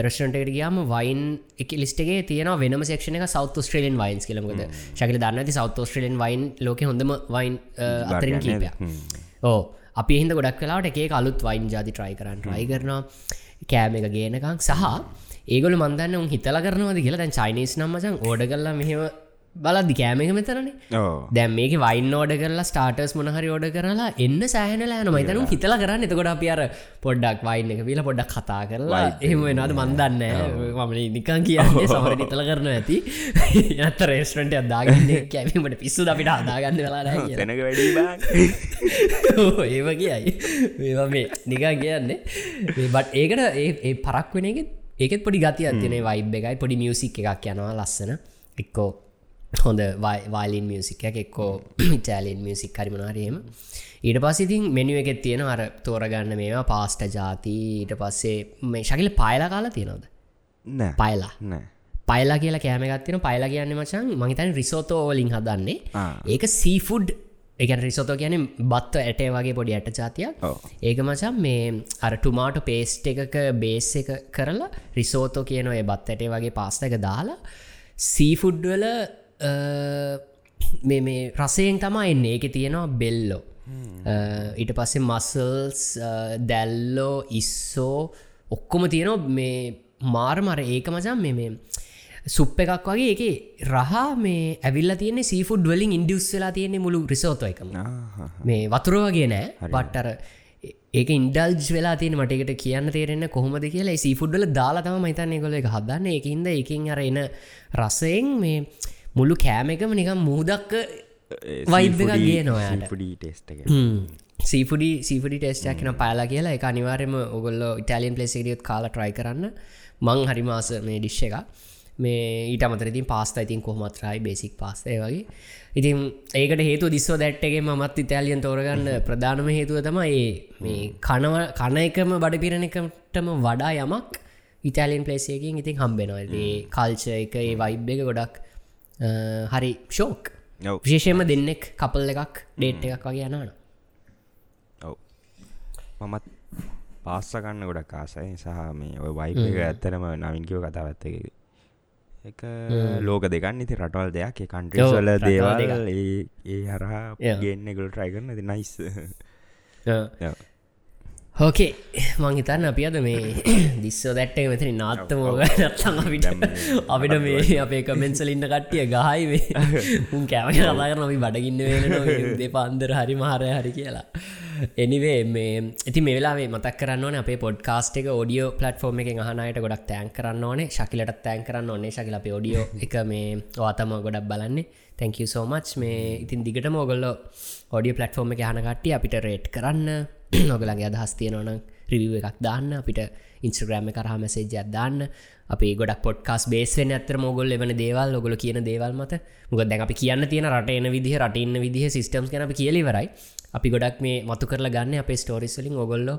රෙස්ටන්ට ගයාම වයින් එක ලිස්ටගේ තියෙන වෙනම සක්ෂන එක සෞත් ස්ට්‍රලියන් වයින්ස් කලමකද ශකල දන්නති සෞත් ස්ට්‍රලියන් වයින් ලෝක හොඳම වයින් අතරින් කීපය ඕ අපි හිද ගොඩක් කලාට එකේ අලුත් වයින් ජාති ට්‍රයි කරන්න ට්‍රයි කරනවා. කෑම එක ගේනකක් සහ ඒගොල මන්දන්න උන් හිතල කරනවද කියලා දැන් චයිනිස් නම්මසන් ඕඩ කල්ලා මෙහෙම බලදදි කෑමක මෙතරනේ දැම් මේක වයින් ඕඩ කරලා ස්ටාටර්ස් මොනහරි ඕඩ කරලා එන්න සෑහනලා යන මතනු හිතල කරන්න. එතකොට අප අර පොඩ්ඩක් වයින්න එක පිල පොඩ්ඩක් කතා කරලා එහෙම වෙනවාද? මන්දන්න මම නිකන් කියන්නේ සමර නිතල කරන ඇති. ඇත රේස්ටන්ට අදාගන්න කැවීමට පිස්සු අපිට අදාගන්න වෙලා වැඩ ඒම කියයි. මේ මේ නිකා කියන්නේ. බට් ඒකට ඒ පරක් වෙන එක ඒකෙත් පොඩි ගති අතිනේ වයිබ් එකයි. පොඩි මියසික් එකක් යනවා ලස්සන. එක්කෝ හොඳ වයිලින් මියසික් එක එක්කෝ ඉටෑලින් මියසික් හරිමනාරයම ඊට පස්සිතින් මෙනිුව එකෙත් තියෙන අර තෝරගන්න මේවා පාස්ට ජාති ඊට පස්සේ මේ ශකිල පයිලා කාලා තියෙනවද? පයිලා පයිලා කියලා කෑමගත්තින පයිලා කියන්න මචන් මහිතන් රිසෝතෝ ෝලින් හදන්නේ. ඒක සීෆුඩ් එක රිසොතෝ කියන බත්ව ඇටේ වගේ පොඩි ඇට ජාතියක් ඒක මචම් මේ අර ටුමාට පේස්ට් එකක බේස් එක කරලා රිසෝතෝ කියන ඔය බත් ඇටේ වගේ පාස්ත එක දාලා සීෆුඩ්වල මේ මේ රසයෙන් තමා එන්නේ. ඒක තියෙනවා බෙල්ලෝ. ඊට පස්සේ මසල්ස් දැල්ලෝ ඉස්සෝ ඔක්කොම තියෙනවා. මේ මාර්මර ඒක මචම් මේ මේ සුප් එකක් වගේ එක රහ මේ ඇවිල්ල තියන්නේ සීෆුඩ් වලින් ඉන්ඩියස් වෙලා තියන්නේ මුළු රිසෝතෝ එකම. මේ වතුර වගේ නෑ. පට්ටර ඒක ඉන්ඩල්ජ් වෙලා තියෙන මටකට කියන්න තේරෙන්න කොහොමද කියලා. සීෆුඩ්ඩල දාලා තම මහිතන්නේ කොල එක හදන්න. එකින්ද එකින් අර එන රසයෙන් මේ මුළු කෑම එකම නිකම් මුහදක්ක වයිබ් එක. ගේ නොයාට සීෆඩි සීෆඩි ටෙස්ටක් කෙන පාලා කියලා. එක අනිවාර්යම ඔගොල්ල ඉටලියන් පලෙසිරියත් කාලා ට්‍රයි කරන්න. මං හරිමාස මේ ඩිශ්ෂ එක මේ ඊට අමතරතින් පාස්ත ඉතින් කොහමත්රයි බේසික් පාස්තය වගේ. ඉතින් ඒකට හේතු දිස්ව දැට්ටගේ මත් ඉතාලියන් තෝරගන්න ප්‍රධානම හේතුව තම ඒ මේ කනව කන එකම බඩ පිරණ එකටම වඩා යමක් ඉතාලියන් පලේසයකින් ඉතින් හම්බෙනවා ඒ කල්ච එක ඒ වයිබ් එක ගොඩක් හරි ෂෝක්. විශේෂයම දෙන්නෙක් කපල් එකක් ඩේට් එකක් වගේ යනන ඔව. මමත් පාස්සකන්න ගොඩක් කාසයි සහ මේ ඔය වයිප එක ඇත්තරම නවින්කව කතාවත්ත එක. ලෝක දෙකන්න ඉති රටවල් දෙයක් කන්ට්‍රවල දේවල් ඒ හරහා ගන්න ගොල් ට්‍රයි කරන ති නයිස් හෝකේ මං හිතන්න අපි අද මේ දිස්සෝ දැට්ටක මෙතන නාත්තමෝග නත්තම අපිට අපිට මේ අපේ කමෙන්සලින්න කට්ටිය ගහයිවේ උන් කෑමක කතාකරන අපි බඩගින්න වෙන දෙ පන්දර හරි මහරය හරි කියලා. එනිවේ මේ ඉති මේලා මතක් කරන්න අපේ පොඩ්කාස්ට එක ෝඩියෝ පලටෆෝර්ම එක හනයට ගොඩක් තෑන් කරන්න ඕනේ. ශකිලට තෑන් කරන්න ඕන්නේ ශකිල අප ෝඩියෝ එක මේ වාතම ගොඩක් බලන්නේ. තැංක සෝමච් මේ ඉතින් දිගට මෝගොල්ල ෝඩිය පලටෆෝර්ම එක හනකට්ටිය අපිට රේට් කරන්න නොගලගේ අදහස් තියෙනවනම් රිවිව එකක් දාන්න අපිට ඉන්ස්ට්‍රග්‍රම කරහ මැසේජයක් දාන්න. අපි ගොඩක් පොඩ්කාස් බේස්වෙන් ඇතර මොගොල් එවන දේවල් ඔගොල කියන දේවල් මත. මුක දැන් අපි කියන්න තියෙන රටන විදිහ රටන්න විදිහ ගැන අපි කියලිවරයි අපි ගොඩක් මේ මතු කරලා ගන්න අපේ ස්ටෝරිස්වලින් ඔගොල්ලෝ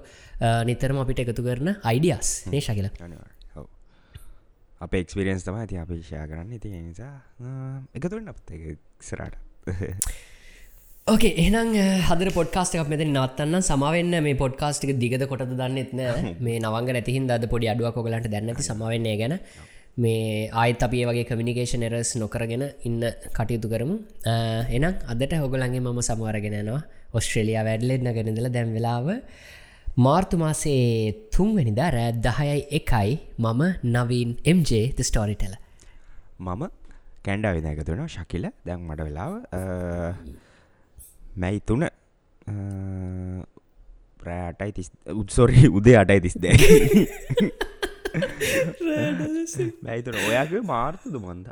නිතරම අපිට එකතු කරන අයිඩියස් නේ ශකිල? අප එක්ස්පිරියන්ස් තම ඇති අපේක්ෂා කරන්න. ඉති නිසා එකතුවෙන් අප සරට ඕකේ එහනම් හදර පොඩ්කාස්ට එකක් මෙතන නවත්තන්න සමාවෙන්න මේ පොඩ්කාස්ටික දිගද කොටද දන්නෙත් නෑ. මේ නවංග නැතිහින් අද පොඩි අඩුවක් කොගලන්ට දැන්නති සමවෙන්නේ ගැන. මේ ආයත් අපිය වගේ කමිනිකේෂන් එරස් නොකරගෙන ඉන්න කටයුතු කරමු. එනම් අදට හොගලන්ගේ මම සමවරගෙනනවා ඔස්ට්‍රේලියයා වැඩ්ලෙන්න ගෙනදල දැම් වෙලාව මාර්තු මාසේ තුන්වැනිදා රෑ දහයයි එකයි මම නවීන් ද ස්ටෝරිටල මම කැන්ඩා විදැකතුන ශකිල. දැන් මට වෙලාව මැයි තුන. ප්‍රෑටයි තිස් උත්සොරි උදේ අටයි තිස් දෑ මැයිතුන ඔයාගේ මාර්තුද මන්ද?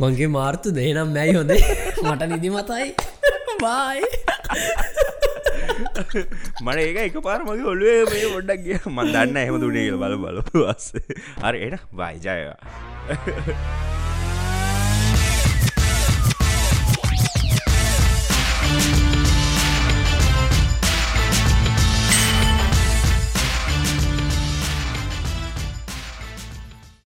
මගේ මාර්තු දේනම් මැයි හොදේ මට නිදි මතයි. බයි. මට ඒක එක පාර මගේ ඔලුවේ මේ ොඩක් කිය මන් දන්න එහෙම දුනේ බල බලපුවස් අර එට බයිජයවා